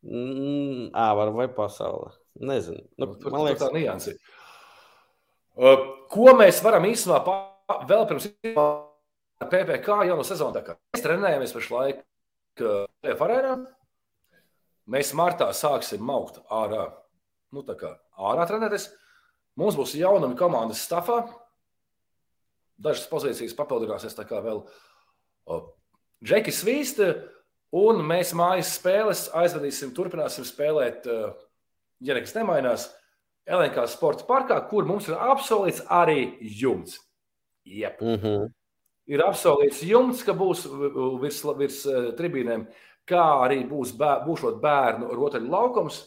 Mm, ā, var, vai pasaule. Nezinu. Nu, nu, tur, man liekas, tā nianses. Uh, ko mēs varam īstenībā vēl pirms PPC jau no sezonas? Mēs trenējamies pašlaik uh, arēnā. Mēs martā sāksim maukt ārā nu, ārā trenēties. Mums būs jaunumi komandas stāvā. Dažas pozīcijas papildināsies tā kā vēl Džekis Vīsta, un mēs mājas spēles aizvadīsim, turpināsim spēlēt, ja nekas nemainās, LNK sporta parkā, kur mums ir apsolīts arī jumts. Jep. Mm -hmm. Ir apsolīts jumts, ka būs virs, virs tribīnēm, kā arī būs bēr, būšot bērnu rotaļu laukums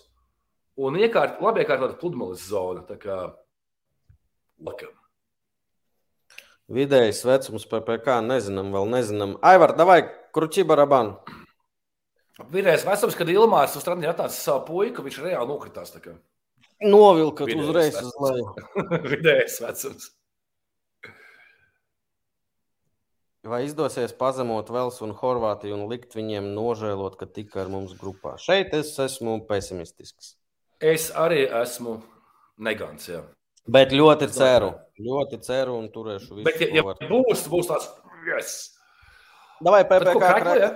un iekārt, labi iekārtota pludmales zona. Tā kā lakam. Vidējais vecums PPC nezinām, vēl nezinām. Aivar, davai, kruķi baraban. Vidējais vecums, kad Ilmārs uz strādiņa atnāca savu puiku, viņš reāli nokritās. Novilkat uzreiz uz leju. Vidējais vecums. Vai izdosies pazemot Velsu un Horvātiju un likt viņiem nožēlot, ka tika ar mums grupā? Šeit es esmu pesimistisks. Es arī esmu negants. Jā. Bet ļoti ceru, ļoti ceru un turēšu visu. Bet, ja, ja būs, būs tāds, yes. Davai, PPC krāklē.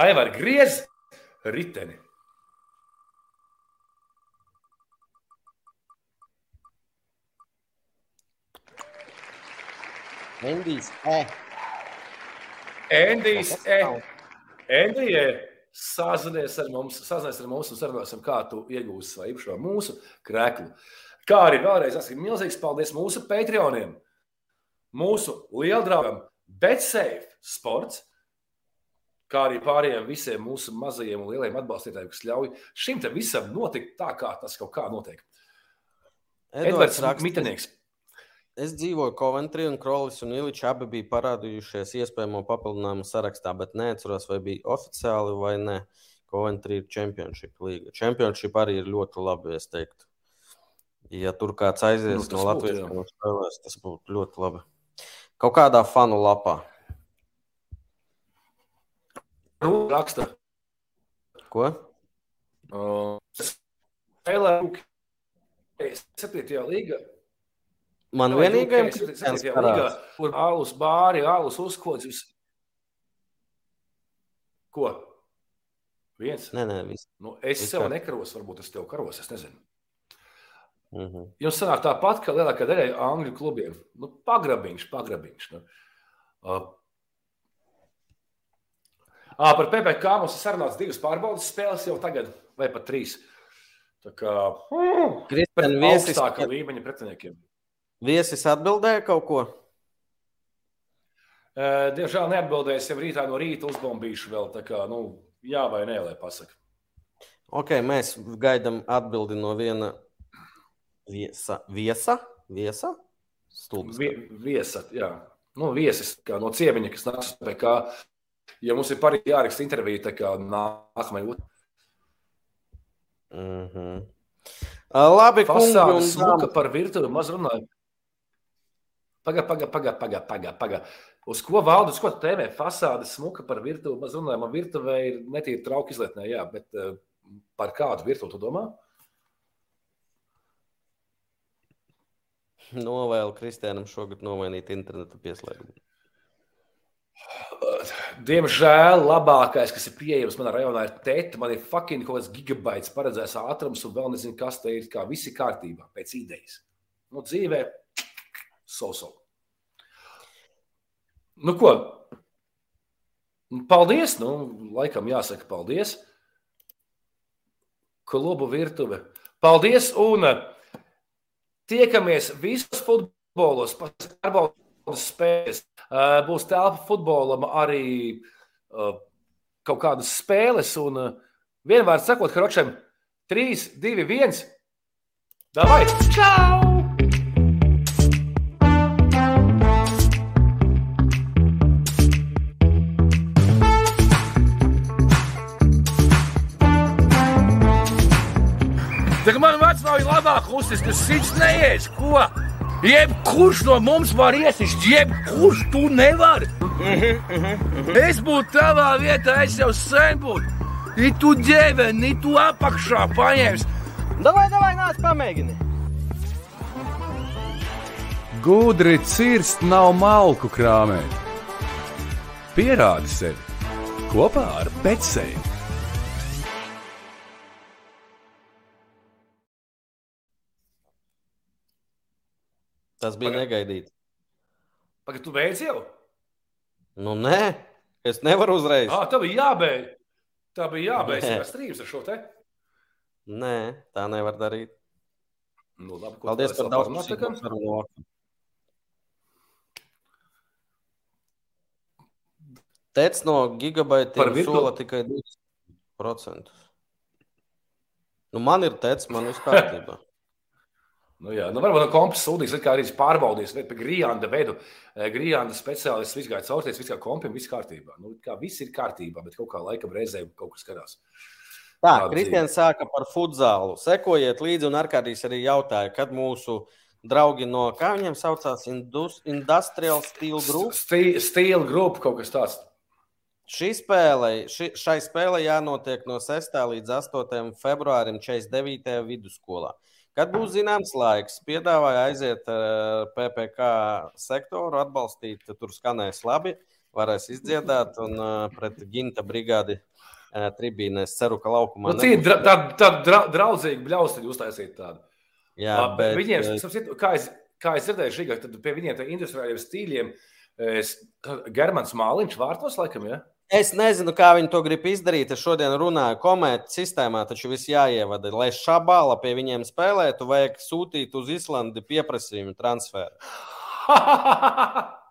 Aivar, griez riteni. Endijs, e. Endijs, e. Endijs, e sazinies ar mums, sazinies ar mums un sarunāsim, kā tu iegūsi savu īpašo mūsu krēklu. Kā arī vēlreiz esmu milzīgs paldies mūsu patroniem, mūsu lieldraugam, BetSafe sports, kā arī pārējiem visiem mūsu mazajiem un lielajiem atbalstītājiem, kas ļauj šim te visam notikt tā, kā tas kaut kā notiek. Edvards Mitenieks. Es dzīvoju Coventry, un Krolis un Iličs abi bija parādījušies iespējamo papildinājumu sarakstā, bet neatceros, vai bija oficiāli vai nē. Coventry ir Championship līga. Championship arī ir ļoti labi, es teiktu. Ja tur kāds aizies nu, no Latvijas spēlēs, tas būtu ļoti labi. Kaut kādā fanu lapā. Raksta. Ko? Uh, spēlē 7. līgā. Man vienīgajam ir līga, kur alus bāri, alus uzkods. Ko? Viens? Nē, nē, viss. Nu, es viss sev kā... nekaros, varbūt es tev karos, es nezinu. Mm -hmm. Jums sanāk tāpat, ka lielākā daļa angļu klubiem nu, pagrabiņš, pagrabiņš. Nu. Uh, À, par PPC mums ir sarunāts divas pārbaudas spēles jau tagad, vai pat trīs. Tā kā Kristian, viesis, augstākā līmeņa pretiniekiem. Viesis atbildēja kaut ko? Diemžēl neatbildēs, jau rītā no rīta uzbombīšu vēl. Tā kā, nu, jā vai nē, lai pasakā. Ok, mēs gaidām atbildi no viena viesa. Viesa? viesa? Stulbs. Vie, viesa, jā. Nu, viesis, kā no ciemiņa, kas nāks pie kā. Ja mums ir parīgi jāraksta intervija, tā kā nākamajā. Mm -hmm. Labi, Fasāde kungi. Smuka par virtuvi maz runāju. Pagaid, pagaid, pagaid, pagaid, pagaid. Paga. Uz ko valda, uz ko tēmē fasāde smuka par virtuvi? Mēs runājam, ka virtuvē ir netīra trauka izlietnē, jā, bet uh, par kādu virtuvi tu domā? novēlu Kristianam šogad nomainīt interneta pieslēgumu? Diemžēl labākais, kas ir pieejams manā rajonā, ir tēta. Man ir fucking kaut kāds gigabaits paredzēts ātrums, un vēl nezinu, kas te ir. Kā viss ir kārtībā, pēc idejas. Nu, dzīvē, so-so. Nu, ko? Paldies! Nu, laikam jāsaka paldies. Klubu virtuve. Paldies! Un tiekamies visos futbolos, pārbaudas spēles. Būs telpa futbolam arī kaut kādas spēles. Un vienvārds sakot, Hročem, 3, 2, 1. Davai! Čau! Vecāki labāk uzsist, tas sits neies. Ko? Jebkurš no mums var iesist, jebkurš tu nevari. Es būtu tavā vietā, es jau sen būtu. I tu ģēveni, i tu apakšā paņēmis. Davai, davai, nāc, pamēģini. Gudri cirst nav malku krāmēt. Pierādi sevi kopā ar Betsēju. Tas bija Pagad. negaidīts. Pagaid, tu beidz jau? Nu, nē, es nevaru uzreiz. Ah, tā bija jābeidz. Tā bija jābeidz. Tas strīds ar šo te. Nē, tā nevar darīt. Nu, labi, Paldies par daudz sarunu. Tec no gigabaitiem sola tikai 20%. Nu, man ir tec, man viss kārtībā. Nu, jā, nu, varbūt no kompas sūdīs, kā arī pārbaudīs, vai pie Grijāna veidu, eh, Grijāna speciālists viss gāja caurties, viss kā kompim, viss kārtībā. Nu, kā viss ir kārtībā, bet kaut kā laikam reizē kaut kas skatās. Tā, Kristians sāka par futzālu. Sekojiet līdzi un ārkārtīgi arī jautāja, kad mūsu draugi no, kā viņiem saucās, Indus, Industrial Steel Group? Steel, steel Group kaut kas tāds. Šī spēle, ši, šai spēlei jānotiek no 6. līdz 8. februārim 49. vidusskolā. Kad būs zināms laiks, piedāvāju aiziet uh, eh, PPC sektoru, atbalstīt, tur skanēs labi, varēs izdziedāt un uh, pret ģinta brigādi uh, tribīnēs. Ceru, ka laukumā. Nu, tā tā, tā dra, draudzīgi bļausti uztaisīt tādu. Jā, uh, bet, viņiem, uh, kā es, kā es dzirdēju, šī, tad pie viņiem tā industriāliem stīļiem, es, Germans Māliņš vārtos laikam, ja? Es nezinu, kā viņi to grib izdarīt. Es šodien runāju komētas sistēmā, taču viss jāievada. Lai šābāla pie viņiem spēlētu, vajag sūtīt uz Islandi pieprasījumu transferu.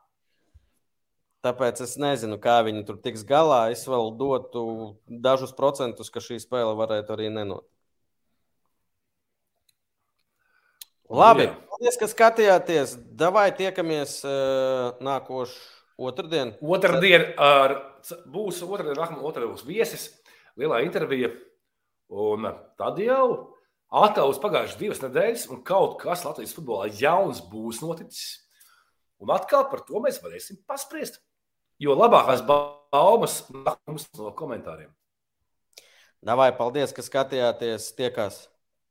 Tāpēc es nezinu, kā viņi tur tiks galā. Es vēl dotu dažus procentus, ka šī spēle varētu arī nenotikt. Labi, paldies, ka skatījāties. Davai tiekamies uh, nākošais Otradien. Otradien ar, būs otrdien, nākamā otrdien būs viesis, lielā intervija. Un tad jau attālus pagājušas divas nedēļas, un kaut kas Latvijas futbolā jauns būs noticis. Un atkal par to mēs varēsim paspriest. Jo labākās baumas nāk mums no komentāriem. Davai, paldies, ka skatījāties. Tiekās!